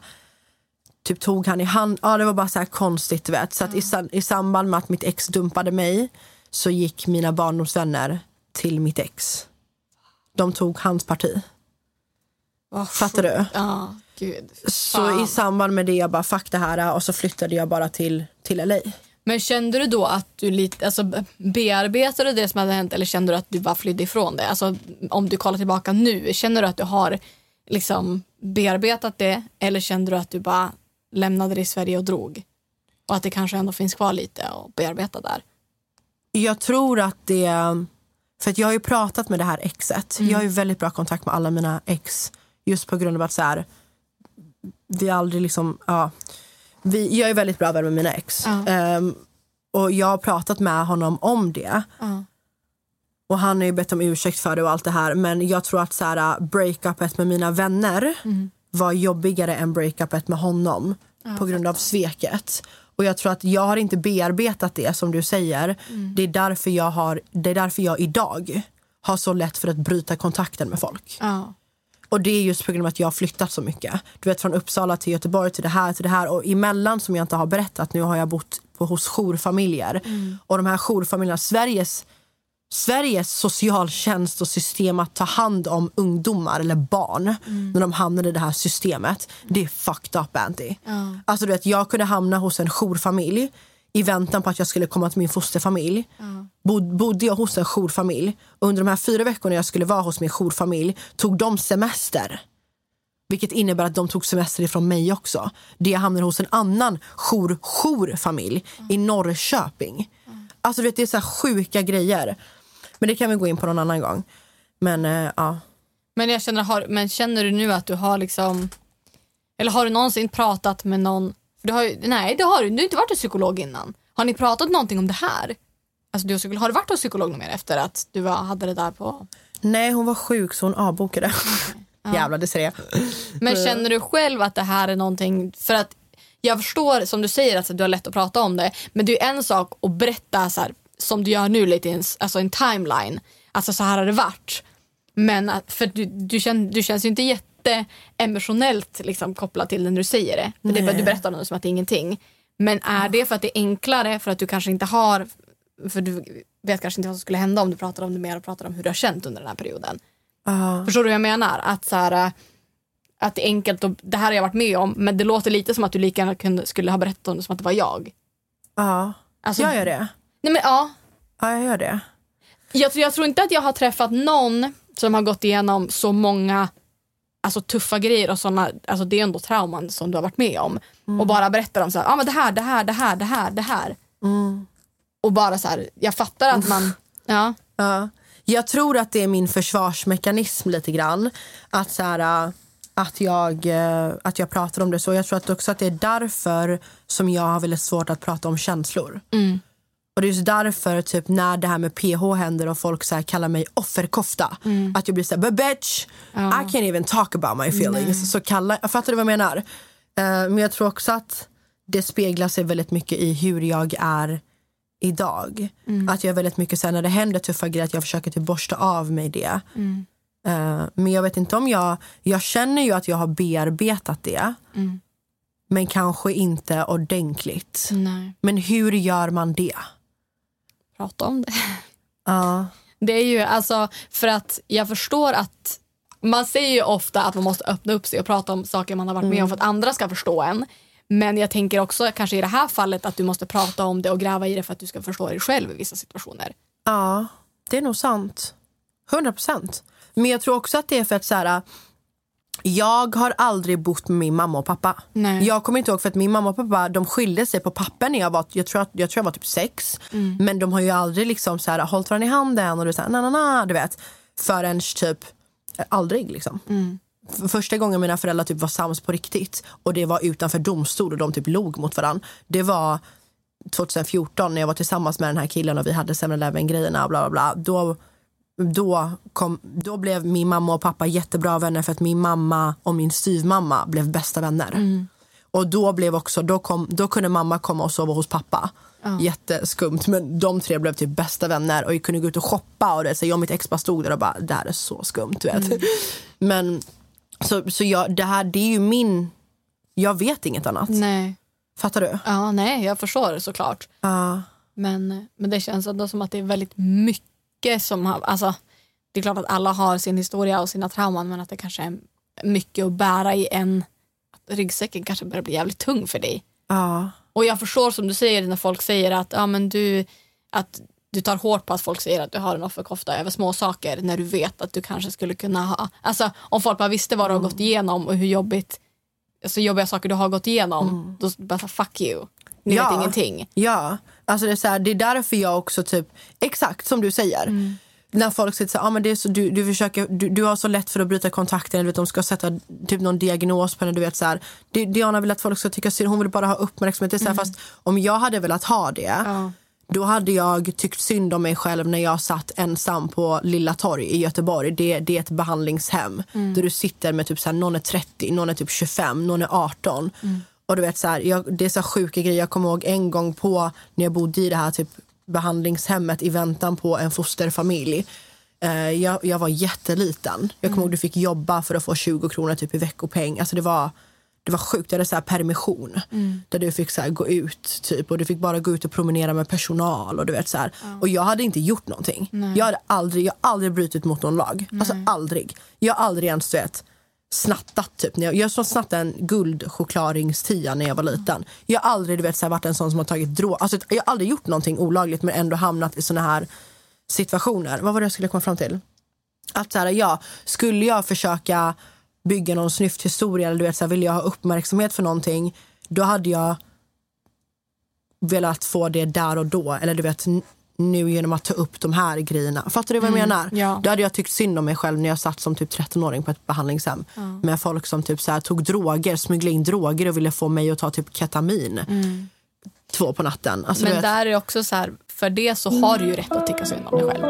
typ tog han i hand. Ja, det var bara så här konstigt, du vet. Så att i, i samband med att mitt ex dumpade mig så gick mina barndomsvänner till mitt ex. De tog hans parti. Vad Fattar du? Ja, gud. Så Fan. i samband med det jag bara fuck det här och så flyttade jag bara till, till LA. Men kände du då att du lite, alltså, be- bearbetade det som hade hänt eller kände du att du bara flydde ifrån det? Alltså, om du kollar tillbaka nu, känner du att du har liksom, bearbetat det eller kände du att du bara lämnade det i Sverige och drog? Och att det kanske ändå finns kvar lite att bearbeta där? Jag tror att det... För att jag har ju pratat med det här exet. Jag har ju väldigt bra kontakt med alla mina ex. Just på grund av att så här, vi aldrig liksom... Ja, vi, jag är väldigt bra vän med mina ex. Ja. Ehm, och jag har pratat med honom om det. Ja. Och han har ju bett om ursäkt för det och allt det här. Men jag tror att så här, breakupet med mina vänner var jobbigare än breakupet med honom. på grund av sveket. Och jag tror att jag har inte bearbetat det som du säger. Det, är därför jag har, det är därför jag idag har så lätt för att bryta kontakten med folk. Ja. Och det är just på grund av att jag har flyttat så mycket. Du vet från Uppsala till Göteborg till det här till det här. Och emellan som jag inte har berättat nu har jag bott på, hos jourfamiljer. Och de här jourfamiljerna, Sveriges, Sveriges socialtjänst och system att ta hand om ungdomar eller barn när de hamnar i det här systemet. Det är fucked up Anty. Alltså du vet jag kunde hamna hos en jourfamilj i väntan på att jag skulle komma till min fosterfamilj. Bod, bodde jag hos en jourfamilj. Under de här fyra veckorna jag skulle vara hos min jourfamilj tog de semester. Vilket innebär att de tog semester ifrån mig också. Det jag hamnade hos en annan jour, jourfamilj i Norrköping. Alltså du vet, det är så här sjuka grejer. Men det kan vi gå in på någon annan gång. Men eh, ja. Men, jag känner, har, men känner du nu att du har liksom... Eller har du någonsin pratat med någon... Du har, nej, det har du. Du har inte varit hos psykolog innan. Har ni pratat någonting om det här? Alltså, du, har psykolog- har du varit hos psykolog mer efter att du var, hade det där på... Nej hon var sjuk så hon avbokade. Det ser jag. Men känner du själv att det här är någonting... För att jag förstår som du säger att du har lätt att prata om det. Men det är en sak att berätta så här, som du gör nu lite i en, alltså en timeline. Alltså så här har det varit. Men för du, du, känn, du känns ju inte jätte emotionellt liksom, kopplad till det när du säger det. För det är bara, du berättar något som att det är ingenting. Men är det för att det är enklare för att du kanske inte har för du vet kanske inte vad som skulle hända om du pratar om det mer och pratar om hur du har känt under den här perioden. Ja. Förstår du vad jag menar? Att, så här, att det är enkelt och det här har jag varit med om men det låter lite som att du lika gärna kunde, skulle ha berättat om det som att det var jag. Ja. Alltså, Jag gör det. Nej, men, ja, Ja jag gör det. jag, jag tror inte att jag har träffat någon som har gått igenom så många alltså, tuffa grejer och såna, alltså, det är ändå trauman som du har varit med om. Och bara berättar om så här, ah, men det här, det här, det här, det här, det här. Och bara så här, jag fattar att man, ja. Ja. Jag tror att det är min försvarsmekanism lite grann. Att, så här, äh, att, jag, äh, att jag pratar om det så. Jag tror att också att det är därför som jag har väldigt svårt att prata om känslor. Och det är just därför typ när det här med PH händer och folk så kallar mig offerkofta. Att jag blir så här, "But bitch, I can't even talk about my feelings. Så kallar, fattar du vad jag menar? Eh, men jag tror också att det speglar sig väldigt mycket i hur jag är idag. Att jag är väldigt mycket sen när det händer tuffa grejer att jag försöker typ borsta av mig det. Eh, men jag vet inte om jag, jag känner ju att jag har bearbetat det. Men kanske inte ordentligt. Nej. Men hur gör man det? Prata om det. Ja. Det är ju alltså för att jag förstår att man säger ju ofta att man måste öppna upp sig och prata om saker man har varit med om för att andra ska förstå en. Men jag tänker också kanske i det här fallet att du måste prata om det och gräva i det för att du ska förstå dig själv i vissa situationer. Ja, det är nog sant. 100 procent. Men jag tror också att det är för att så här, jag har aldrig bott med min mamma och pappa. Nej. Jag kommer inte ihåg för att min mamma och pappa de skilde sig på papper när jag var, jag tror, att, jag, tror jag var typ sex. Men de har ju aldrig liksom så här, hållit varandra i handen och du, så här, na, na, na, du vet. Förrän typ, eh, aldrig liksom. F- Första gången mina föräldrar typ var sams på riktigt och det var utanför domstol och de typ log mot varandra. Det var 2014 när jag var tillsammans med den här killen och vi hade 7-Eleven grejerna bla bla bla. Då, då, kom, då blev min mamma och pappa jättebra vänner för att min mamma och min styvmamma blev bästa vänner. Och då blev också, då, kom, då kunde mamma komma och sova hos pappa. Jätteskumt men de tre blev typ bästa vänner och vi kunde gå ut och shoppa och det, så jag och mitt ex bara stod där och bara det här är så skumt du vet. Men så, så jag, det här det är ju min, jag vet inget annat. Nej. Fattar du? Ja, nej, jag förstår såklart. Ja. Men, men det känns ändå som att det är väldigt mycket som har, alltså det är klart att alla har sin historia och sina trauman men att det kanske är mycket att bära i en, att ryggsäcken kanske börjar bli jävligt tung för dig. Ja. Och jag förstår som du säger när folk säger att, ja, men du, att du tar hårt på att folk säger att du har en offerkofta över små saker när du vet att du kanske skulle kunna ha, alltså om folk bara visste vad du har gått igenom och hur jobbigt, alltså jobbiga saker du har gått igenom, då bara fuck you, ni vet ingenting. Ja, alltså det är, så här, det är därför jag också typ, exakt som du säger. Mm. När folk säger så här, ah, men det är så, du, du, försöker, du, du har så lätt för att bryta kontakten, vet, de ska sätta typ någon diagnos på henne. Du vet, så här, det, Diana vill att folk ska tycka synd, hon vill bara ha uppmärksamhet. Det är så här, Fast om jag hade velat ha det, Mm. Ja. då hade jag tyckt synd om mig själv när jag satt ensam på Lilla Torg i Göteborg. Det, det är ett behandlingshem Mm. där du sitter med typ så här, någon är 30, någon är typ 25, någon är 18. Mm. Och du vet så här, jag, det är så sjuka grejer. Jag kommer ihåg en gång på när jag bodde i det här typ behandlingshemmet i väntan på en fosterfamilj. Eh, jag, jag var jätteliten. Jag kommer ihåg du fick jobba för att få 20 kronor typ i veckopeng. Alltså det var, det var sjukt. Jag hade så här permission där du fick så gå ut typ och du fick bara gå ut och promenera med personal och du vet så här. Och jag hade inte gjort någonting. Jag hade aldrig, jag aldrig brutit mot någon lag. Alltså aldrig. Jag har aldrig ens du vet snattat typ. Jag, jag så snattade en guldchokladringstia när jag var liten. Jag har aldrig du vet, så här, varit en sån som har tagit drog. Alltså, jag har aldrig gjort någonting olagligt men ändå hamnat i såna här situationer. Vad var det jag skulle komma fram till? Att så här, ja, skulle jag försöka bygga någon snyfthistoria eller du vet, så här, vill jag ha uppmärksamhet för någonting då hade jag velat få det där och då. Eller du vet nu genom att ta upp de här grejerna. Fattar du vad jag menar? ja. Då hade jag tyckt synd om mig själv när jag satt som typ 13-åring på ett behandlingshem. Med folk som typ så här, tog droger, smugglade in droger och ville få mig att ta typ ketamin. Två på natten. Alltså, Men vet, där är också så här, för det så har du ju rätt att tycka synd om dig själv.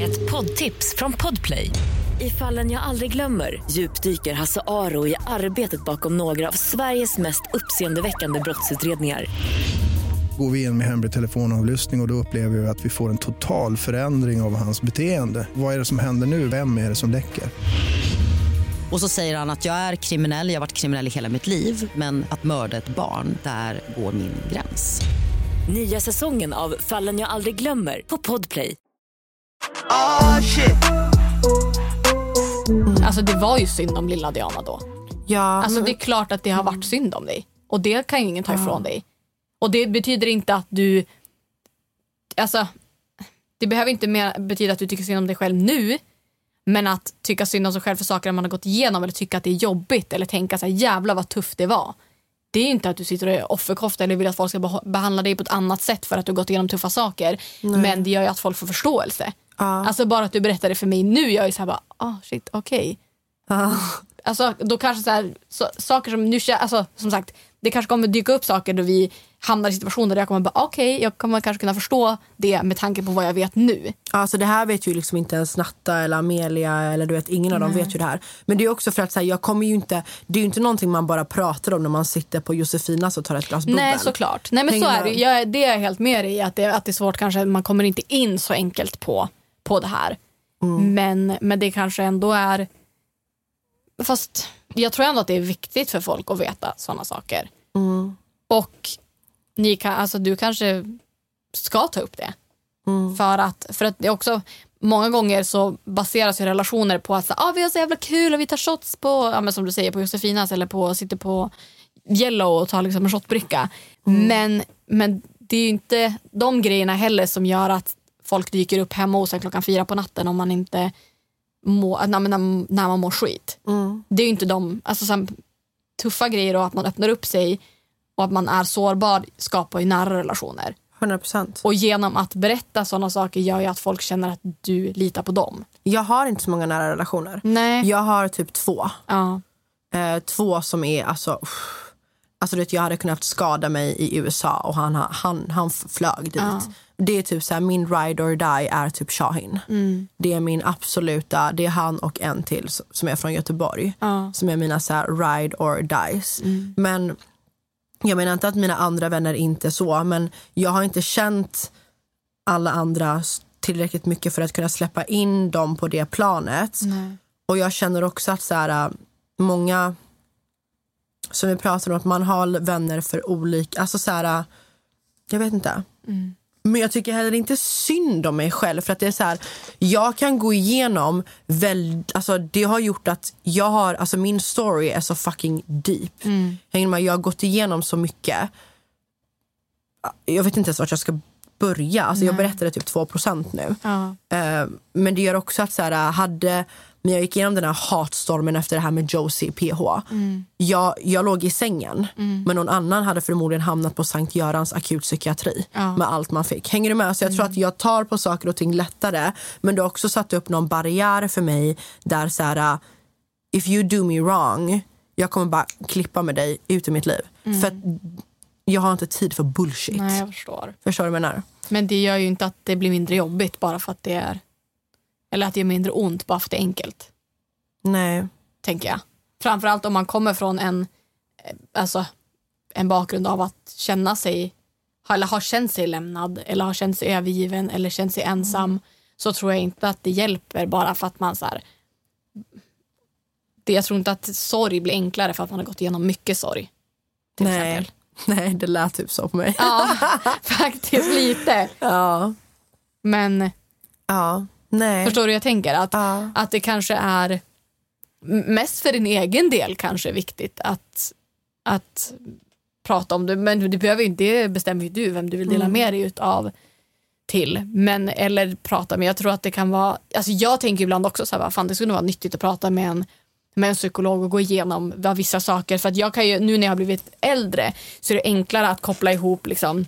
Ett poddtips från Podplay. I fallen jag aldrig glömmer djupdyker Hasse Aro i arbetet bakom några av Sveriges mest uppseendeväckande brottsutredningar. Går vi in med hemlig telefonavlyssning och, och då upplever vi att vi får en total förändring av hans beteende. Vad är det som händer nu? Vem är det som läcker? Och så säger han att jag är kriminell, jag har varit kriminell i hela mitt liv men att mörda ett barn, där går min gräns. Nya säsongen av Fallen jag aldrig glömmer på Podplay. Oh shit. Alltså det var ju synd om lilla Diana då. ja, Alltså men- det är klart att det har varit synd om dig. Och det kan ju ingen ta ifrån dig. Och det betyder inte att du... Alltså, det behöver inte mer betyda att du tycker synd om dig själv nu. Men att tycka synd om sig själv för saker man har gått igenom eller tycka att det är jobbigt eller tänka så här, jävlar vad tufft det var. Det är inte att du sitter och är offerkofta eller vill att folk ska beha- behandla dig på ett annat sätt för att du har gått igenom tuffa saker. Men det gör ju att folk får förståelse. Alltså bara att du berättar det för mig nu gör ju så här bara, ah shit, okej. Alltså, då kanske så här, så, saker som nu alltså, som sagt, det kanske kommer dyka upp saker då vi hamnar i situationer där jag kommer bara, okej, jag kommer kanske kunna förstå det med tanke på vad jag vet nu. Alltså det här vet ju liksom inte ens Natta eller Amelia eller du vet ingen av dem vet ju det här. Men det är också för att säga jag kommer ju inte, det är ju inte någonting man bara pratar om när man sitter på Josefinas och tar ett glas bubbel. Nej, såklart. Nej, men så Hänger är det. Jag, det är jag helt med dig i, att det, att det är svårt kanske, man kommer inte in så enkelt på, på det här. Men, men det kanske ändå är, fast jag tror ändå att det är viktigt för folk att veta sådana saker. Och ni kan, alltså, du kanske ska ta upp det. För att, för att det är också, många gånger så baseras ju relationer på att så, ah, vi har så jävla kul och vi tar shots på, ja, men som du säger, på Josefinas eller på, sitter på Yellow och tar liksom en shotbricka. Men, men det är ju inte de grejerna heller som gör att folk dyker upp hemma hos en klockan fyra på natten om man inte må, när, när, när man mår skit. Det är ju inte de, alltså så här, tuffa grejer och att man öppnar upp sig och att man är sårbar skapar ju nära relationer. 100%. Och genom att berätta sådana saker gör ju att folk känner att du litar på dem. Jag har inte så många nära relationer. Nej. Jag har typ två. Ja. Eh, två som är alltså uff. Alltså vet, jag hade kunnat skada mig i USA och han, han, han flög dit. Det är typ så här, min ride or die är typ Shahin. Det är min absoluta, det är han och en till som är från Göteborg. Som är mina så här, ride or dies. Men jag menar inte att mina andra vänner inte är så, men jag har inte känt alla andra tillräckligt mycket för att kunna släppa in dem på det planet. Och jag känner också att så här, äh, många som vi pratar om, att man har vänner för olika, alltså så här, jag vet inte. Men jag tycker heller inte synd om mig själv för att det är så här, jag kan gå igenom väldigt, alltså det har gjort att jag har, alltså min story är så fucking deep. Med? Jag har gått igenom så mycket. Jag vet inte ens vart jag ska börja, alltså jag berättade typ 2% nu. Ja. Eh, men det gör också att så här, hade, när jag gick igenom den här hatstormen efter det här med Josie PH. Jag, jag låg i sängen men någon annan hade förmodligen hamnat på Sankt Görans akutpsykiatri med allt man fick. Hänger du med? Så jag tror att jag tar på saker och ting lättare men det har också satt upp någon barriär för mig där så här, if you do me wrong jag kommer bara klippa med dig ut ur mitt liv. För att jag har inte tid för bullshit. Nej, jag förstår. Förstår du vad jag menar? Men det gör ju inte att det blir mindre jobbigt bara för att det är... Eller att det gör mindre ont bara för att det är enkelt, Nej. tänker jag. Framförallt om man kommer från en, eh, alltså, en bakgrund av att känna sig, eller har känt sig lämnad eller har känt sig övergiven eller känt sig ensam. så tror jag inte att det hjälper bara för att man så här, det, Jag tror inte att sorg blir enklare för att man har gått igenom mycket sorg. Till Nej. exempel. Nej, det lät typ så på mig. Ja, faktiskt lite. Ja. Men Ja. Nej. förstår du hur jag tänker? Att, Ja. att det kanske är mest för din egen del kanske viktigt att, att prata om det. Men det, behöver, det bestämmer ju du vem du vill dela Mm. med dig utav till. Men, eller prata med. Jag tror att det kan vara, alltså jag tänker ibland också så här, fan det skulle vara nyttigt att prata med en med en psykolog och gå igenom vad vissa saker. För att jag kan ju, nu när jag har blivit äldre så är det enklare att koppla ihop liksom,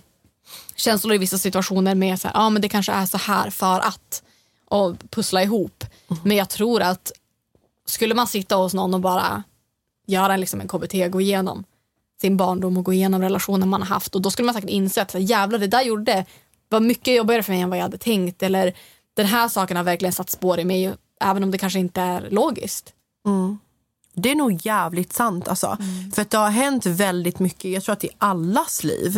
känslor i vissa situationer med så här, ja men det kanske är så här för att och pussla ihop. Men jag tror att skulle man sitta hos någon och bara göra en, liksom en KBT, gå igenom sin barndom och gå igenom relationer man har haft och då skulle man säkert inse att jävlar det där gjorde var mycket jobbigare för mig än vad jag hade tänkt eller den här saken har verkligen satt spår i mig även om det kanske inte är logiskt. Det är nog jävligt sant. Alltså. För att det har hänt väldigt mycket, jag tror att i allas liv.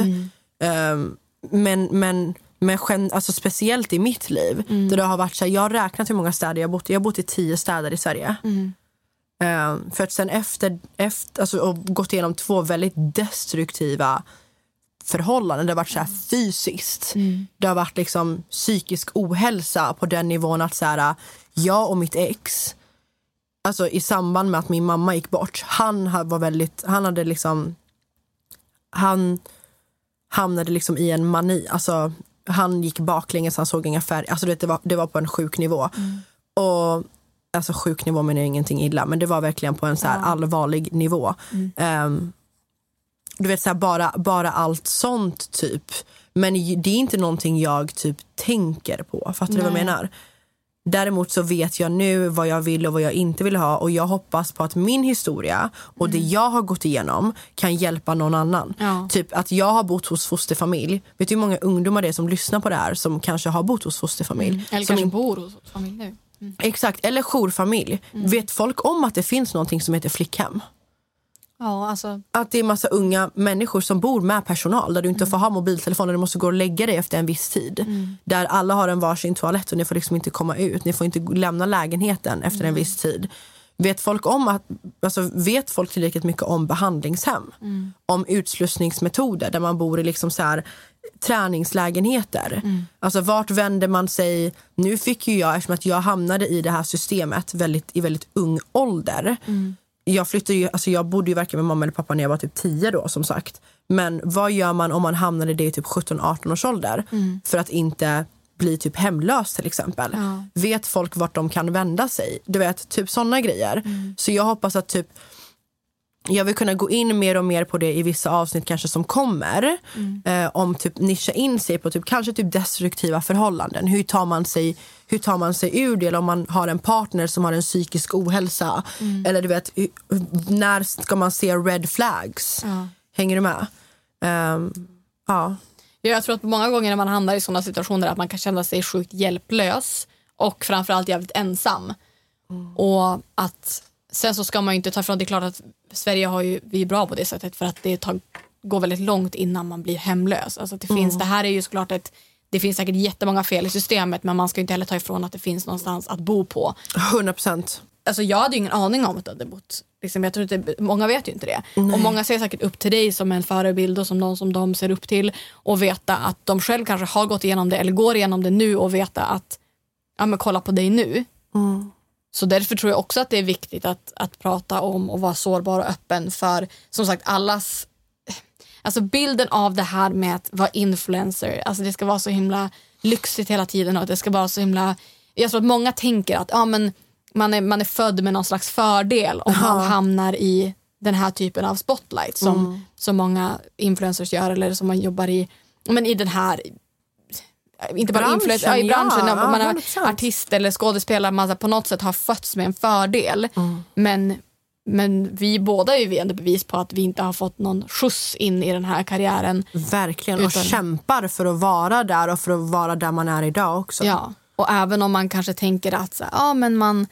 Ehm, men men, men gen- alltså speciellt i mitt liv. Där det har varit så här, jag har räknat hur många städer jag har bott i. Jag har bott i tio städer i Sverige. Ehm, för att sen efter, efter alltså, och gått igenom två väldigt destruktiva förhållanden. Det har varit så här fysiskt. Det har varit liksom psykisk ohälsa på den nivån att så här, jag och mitt ex alltså i samband med att min mamma gick bort, han ha- var väldigt, han hade liksom, han hamnade liksom i en mani, alltså han gick baklänges, han såg inga färger, alltså vet, det, var, det var på en sjuk nivå. Och alltså sjuk nivå menar jag ingenting illa, men det var verkligen på en så här allvarlig nivå. Ehm, du vet så här, bara, bara allt sånt typ. Men det är inte någonting jag typ tänker på. Fattar du vad jag Nej. menar? Däremot så vet jag nu vad jag vill och vad jag inte vill ha och jag hoppas på att min historia och det jag har gått igenom kan hjälpa någon annan. Ja. Typ att jag har bott hos fosterfamilj. Vet du hur många ungdomar det är som lyssnar på det här som kanske har bott hos fosterfamilj? Mm. Eller som kanske in- bor hos familj nu. Exakt, eller jourfamilj. Vet folk om att det finns någonting som heter flickhem? Ja, alltså, Att det är massa unga människor som bor med personal där du inte får ha mobiltelefon och du måste gå och lägga dig efter en viss tid. Där alla har en varsin toalett och ni får liksom inte komma ut. Ni får inte lämna lägenheten efter en viss tid. Vet folk, om att, alltså vet folk tillräckligt mycket om behandlingshem? Om utslussningsmetoder där man bor i liksom så här, träningslägenheter. Alltså vart vänder man sig? Nu fick ju jag, eftersom att jag hamnade i det här systemet väldigt, i väldigt ung ålder. Jag flyttade ju, alltså jag bodde ju varken med mamma eller pappa när jag var typ 10 då som sagt. Men vad gör man om man hamnar i det i typ 17-18 års ålder? För att inte bli typ hemlös till exempel. Vet folk vart de kan vända sig? Du vet, typ sådana grejer. Så jag hoppas att typ jag vill kunna gå in mer och mer på det i vissa avsnitt kanske som kommer. Eh, om typ nischa in sig på typ, kanske typ destruktiva förhållanden. Hur tar, man sig, hur tar man sig ur det? Eller om man har en partner som har en psykisk ohälsa. Eller du vet, när ska man se red flags? Hänger du med? Ehm, ja. Ja, Jag tror att många gånger när man hamnar i sådana situationer att man kan känna sig sjukt hjälplös och framförallt jävligt ensam. Och att sen så ska man ju inte ta ifrån, det är klart att Sverige har ju, vi är bra på det sättet för att det tar, går väldigt långt innan man blir hemlös. Alltså det, finns, det här är ju såklart ett det finns säkert jättemånga fel i systemet men man ska inte heller ta ifrån att det finns någonstans att bo på. 100 procent. Alltså jag hade ju ingen aning om att du hade bott. Liksom, jag tror inte, många vet ju inte det. Och många ser säkert upp till dig som en förebild och som någon som de ser upp till. Och veta att de själv kanske har gått igenom det eller går igenom det nu och veta att ja, men kolla på dig nu. Så därför tror jag också att det är viktigt att, att prata om och vara sårbar och öppen för som sagt allas Alltså bilden av det här med att vara influencer, alltså det ska vara så himla lyxigt hela tiden och det ska vara så himla... Jag tror att många tänker att ja, men man, är, man är född med någon slags fördel om man hamnar i den här typen av spotlight som, som många influencers gör eller som man jobbar i, men i den här inte bara Branschen, influencer, ja, i branschen, ja, om man är 100%. artist eller skådespelare, man på något sätt har fötts med en fördel. Men, men vi båda är ju ändå bevis på att vi inte har fått någon skjuts in i den här karriären. Verkligen. Och Utan- kämpar för att vara där och för att vara där man är idag också. Ja. Och även om man kanske tänker att så ja, men man,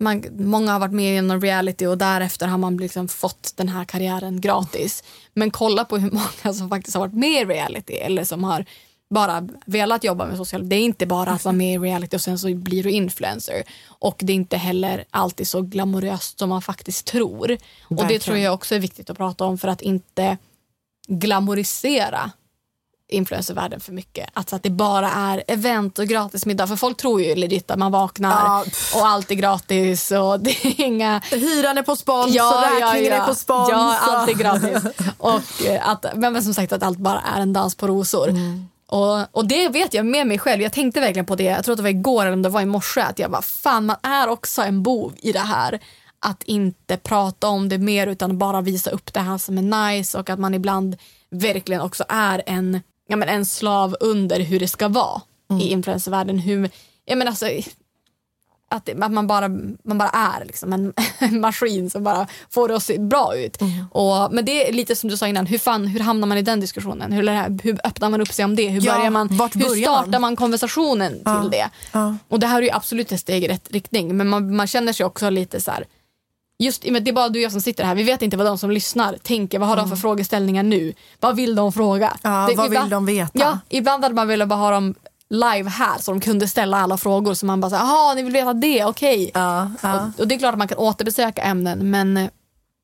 man, många har varit med i någon reality och därefter har man liksom fått den här karriären gratis. Men kolla på hur många som faktiskt har varit med i reality eller som har bara velat jobba med social Det är inte bara att vara med i reality och sen så blir du influencer. Och det är inte heller alltid så glamoröst som man faktiskt tror. Och det Verkligen. tror jag också är viktigt att prata om för att inte glamorisera influencervärlden för mycket. Alltså att det bara är event och gratismiddag. För folk tror ju legit att man vaknar Ja, och allt är gratis och det är inga... Hyran är på spons och räkningen är på spons. Ja, allt är gratis. och eh, att, men som sagt att allt bara är en dans på rosor. Mm. Och, och det vet jag med mig själv. Jag tänkte verkligen på det, jag tror att det var igår eller om det var i morse, att jag bara fan man är också en bov i det här. Att inte prata om det mer utan bara visa upp det här som är nice och att man ibland verkligen också är en, ja, men en slav under hur det ska vara Mm. i influencervärlden. Hur, ja, men alltså, att, det, att man, bara, man bara är liksom en, en maskin som bara får det att se bra ut. Mm. Och, men det är lite som du sa innan, hur, fan, hur hamnar man i den diskussionen? Hur, hur öppnar man upp sig om det? Hur, Ja, börjar man, vart hur börjar startar man? man, konversationen till det? Ja. Och det här är ju absolut ett steg i rätt riktning men man, man känner sig också lite så här Just, det är bara du och jag som sitter här, vi vet inte vad de som lyssnar tänker, vad har de för frågeställningar nu? Vad vill de fråga? Ja, vad vill de veta? Ja, ibland hade man velat bara ha dem live här så de kunde ställa alla frågor så man bara säger jaha ni vill veta det, okej. Ja, ja. Och, och det är klart att man kan återbesöka ämnen men eh,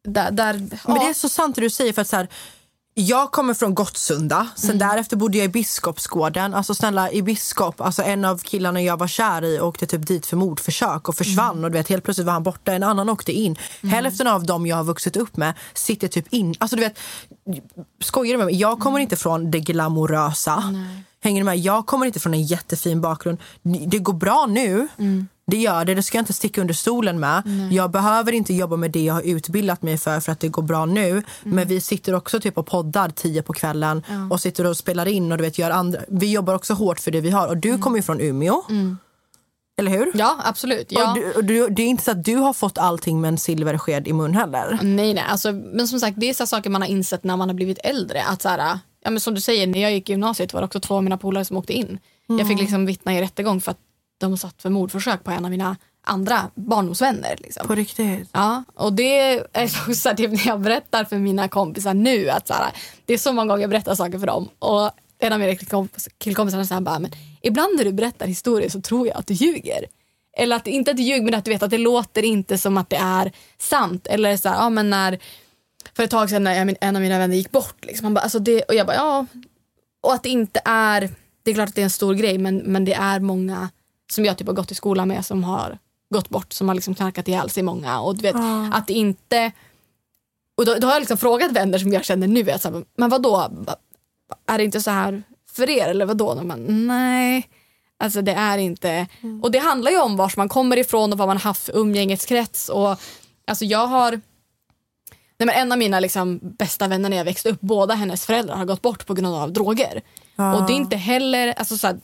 där, där Men det är så sant det du säger för att så här, jag kommer från Gottsunda, sen därefter bodde jag i Biskopsgården. Alltså snälla i Biskop, alltså en av killarna jag var kär i åkte typ dit för mordförsök och försvann och du vet helt plötsligt var han borta, en annan åkte in. Hälften av dem jag har vuxit upp med sitter typ in, alltså du vet, skojar du med mig? Jag kommer inte från det glamorösa. Hänger du med? Jag kommer inte från en jättefin bakgrund. Det går bra nu. Det gör det, det ska jag inte sticka under stolen med. Jag behöver inte jobba med det jag har utbildat mig för för att det går bra nu. Men vi sitter också typ och poddar tio på kvällen och sitter och spelar in och du vet gör andra. Vi jobbar också hårt för det vi har och du kommer ju från Umeå. Eller hur? ja absolut. Ja. Och du, och du, det är inte så att du har fått allting med en silversked i mun heller. Nej, nej. Alltså, men som sagt, det är så saker man har insett när man har blivit äldre. Att så här, ja, men som du säger, när jag gick i gymnasiet var det också två av mina polare som åkte in. Jag fick liksom vittna i rättegång för att de satt för mordförsök på en av mina andra barndomsvänner. Liksom. På riktigt. Ja, och det är så, så här, typ när jag berättar för mina kompisar nu att så här, det är så många gånger jag berättar saker för dem och en av mina killkompis- killkompisar säger bara, men ibland när du berättar historier så tror jag att du ljuger. Eller att, inte att du ljuger men att du vet att det låter inte som att det är sant. Eller så här, ja men när, för ett tag sedan när en av mina vänner gick bort. Liksom, han bara, alltså det, och jag bara, ja. Och att det inte är, det är klart att det är en stor grej men, men det är många som jag typ har gått i skolan med som har gått bort, som har liksom knarkat ihjäl sig många. Och du vet, att det inte... Och då, då har jag liksom frågat vänner som jag känner nu, att så här, men vad då? Är det inte så här för er eller vad då? Man, nej, alltså det är inte. Och det handlar ju om var man kommer ifrån och vad man har haft för umgängeskrets. Och, alltså jag har Nej, men en av mina liksom, bästa vänner när jag växte upp, båda hennes föräldrar har gått bort på grund av droger. Och det är inte heller, alltså, så här,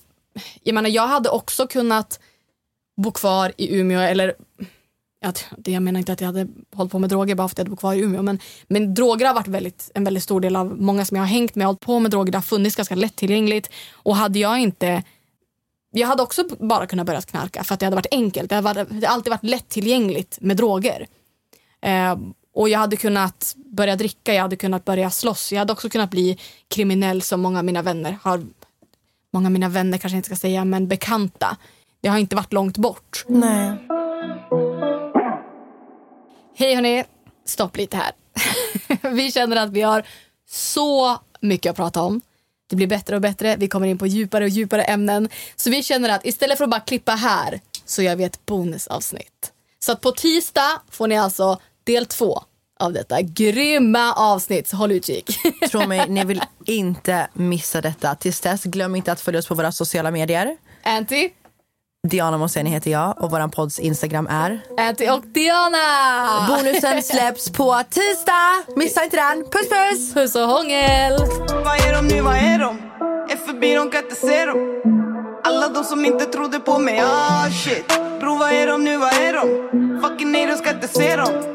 jag menar jag hade också kunnat bo kvar i Umeå eller det, jag menar inte att jag hade hållit på med droger bara för att jag hade bott kvar i Umeå men, men droger har varit väldigt, en väldigt stor del av många som jag har hängt med har hållit på med droger, det har funnits ganska lättillgängligt och hade jag inte jag hade också bara kunnat börja knarka för att det hade varit enkelt. Det hade, det har alltid varit lättillgängligt med droger. Eh, och jag hade kunnat börja dricka, jag hade kunnat börja slåss. Jag hade också kunnat bli kriminell som många av mina vänner har. Många av mina vänner kanske inte ska säga, men bekanta. Det har inte varit långt bort. Nej. Hej hörni, stopp lite här. vi känner att vi har så mycket att prata om. Det blir bättre och bättre, vi kommer in på djupare och djupare ämnen. Så vi känner att istället för att bara klippa här så gör vi ett bonusavsnitt. Så att på tisdag får ni alltså del två av detta grymma avsnitt. Så håll utkik. Tro mig, ni vill inte missa detta. Tills dess, glöm inte att följa oss på våra sociala medier. Anty, Diana Moseni heter jag och våran podds Instagram är. Anty och Diana! Bonusen släpps på tisdag! Missa inte den. Puss puss! Puss och hångel! Vad är de nu, vad är de? Är förbi, de kan inte se dem Alla de som inte trodde på mig, ah shit Bro, vad är de nu, vad är de? Fucking nej, de ska inte se dem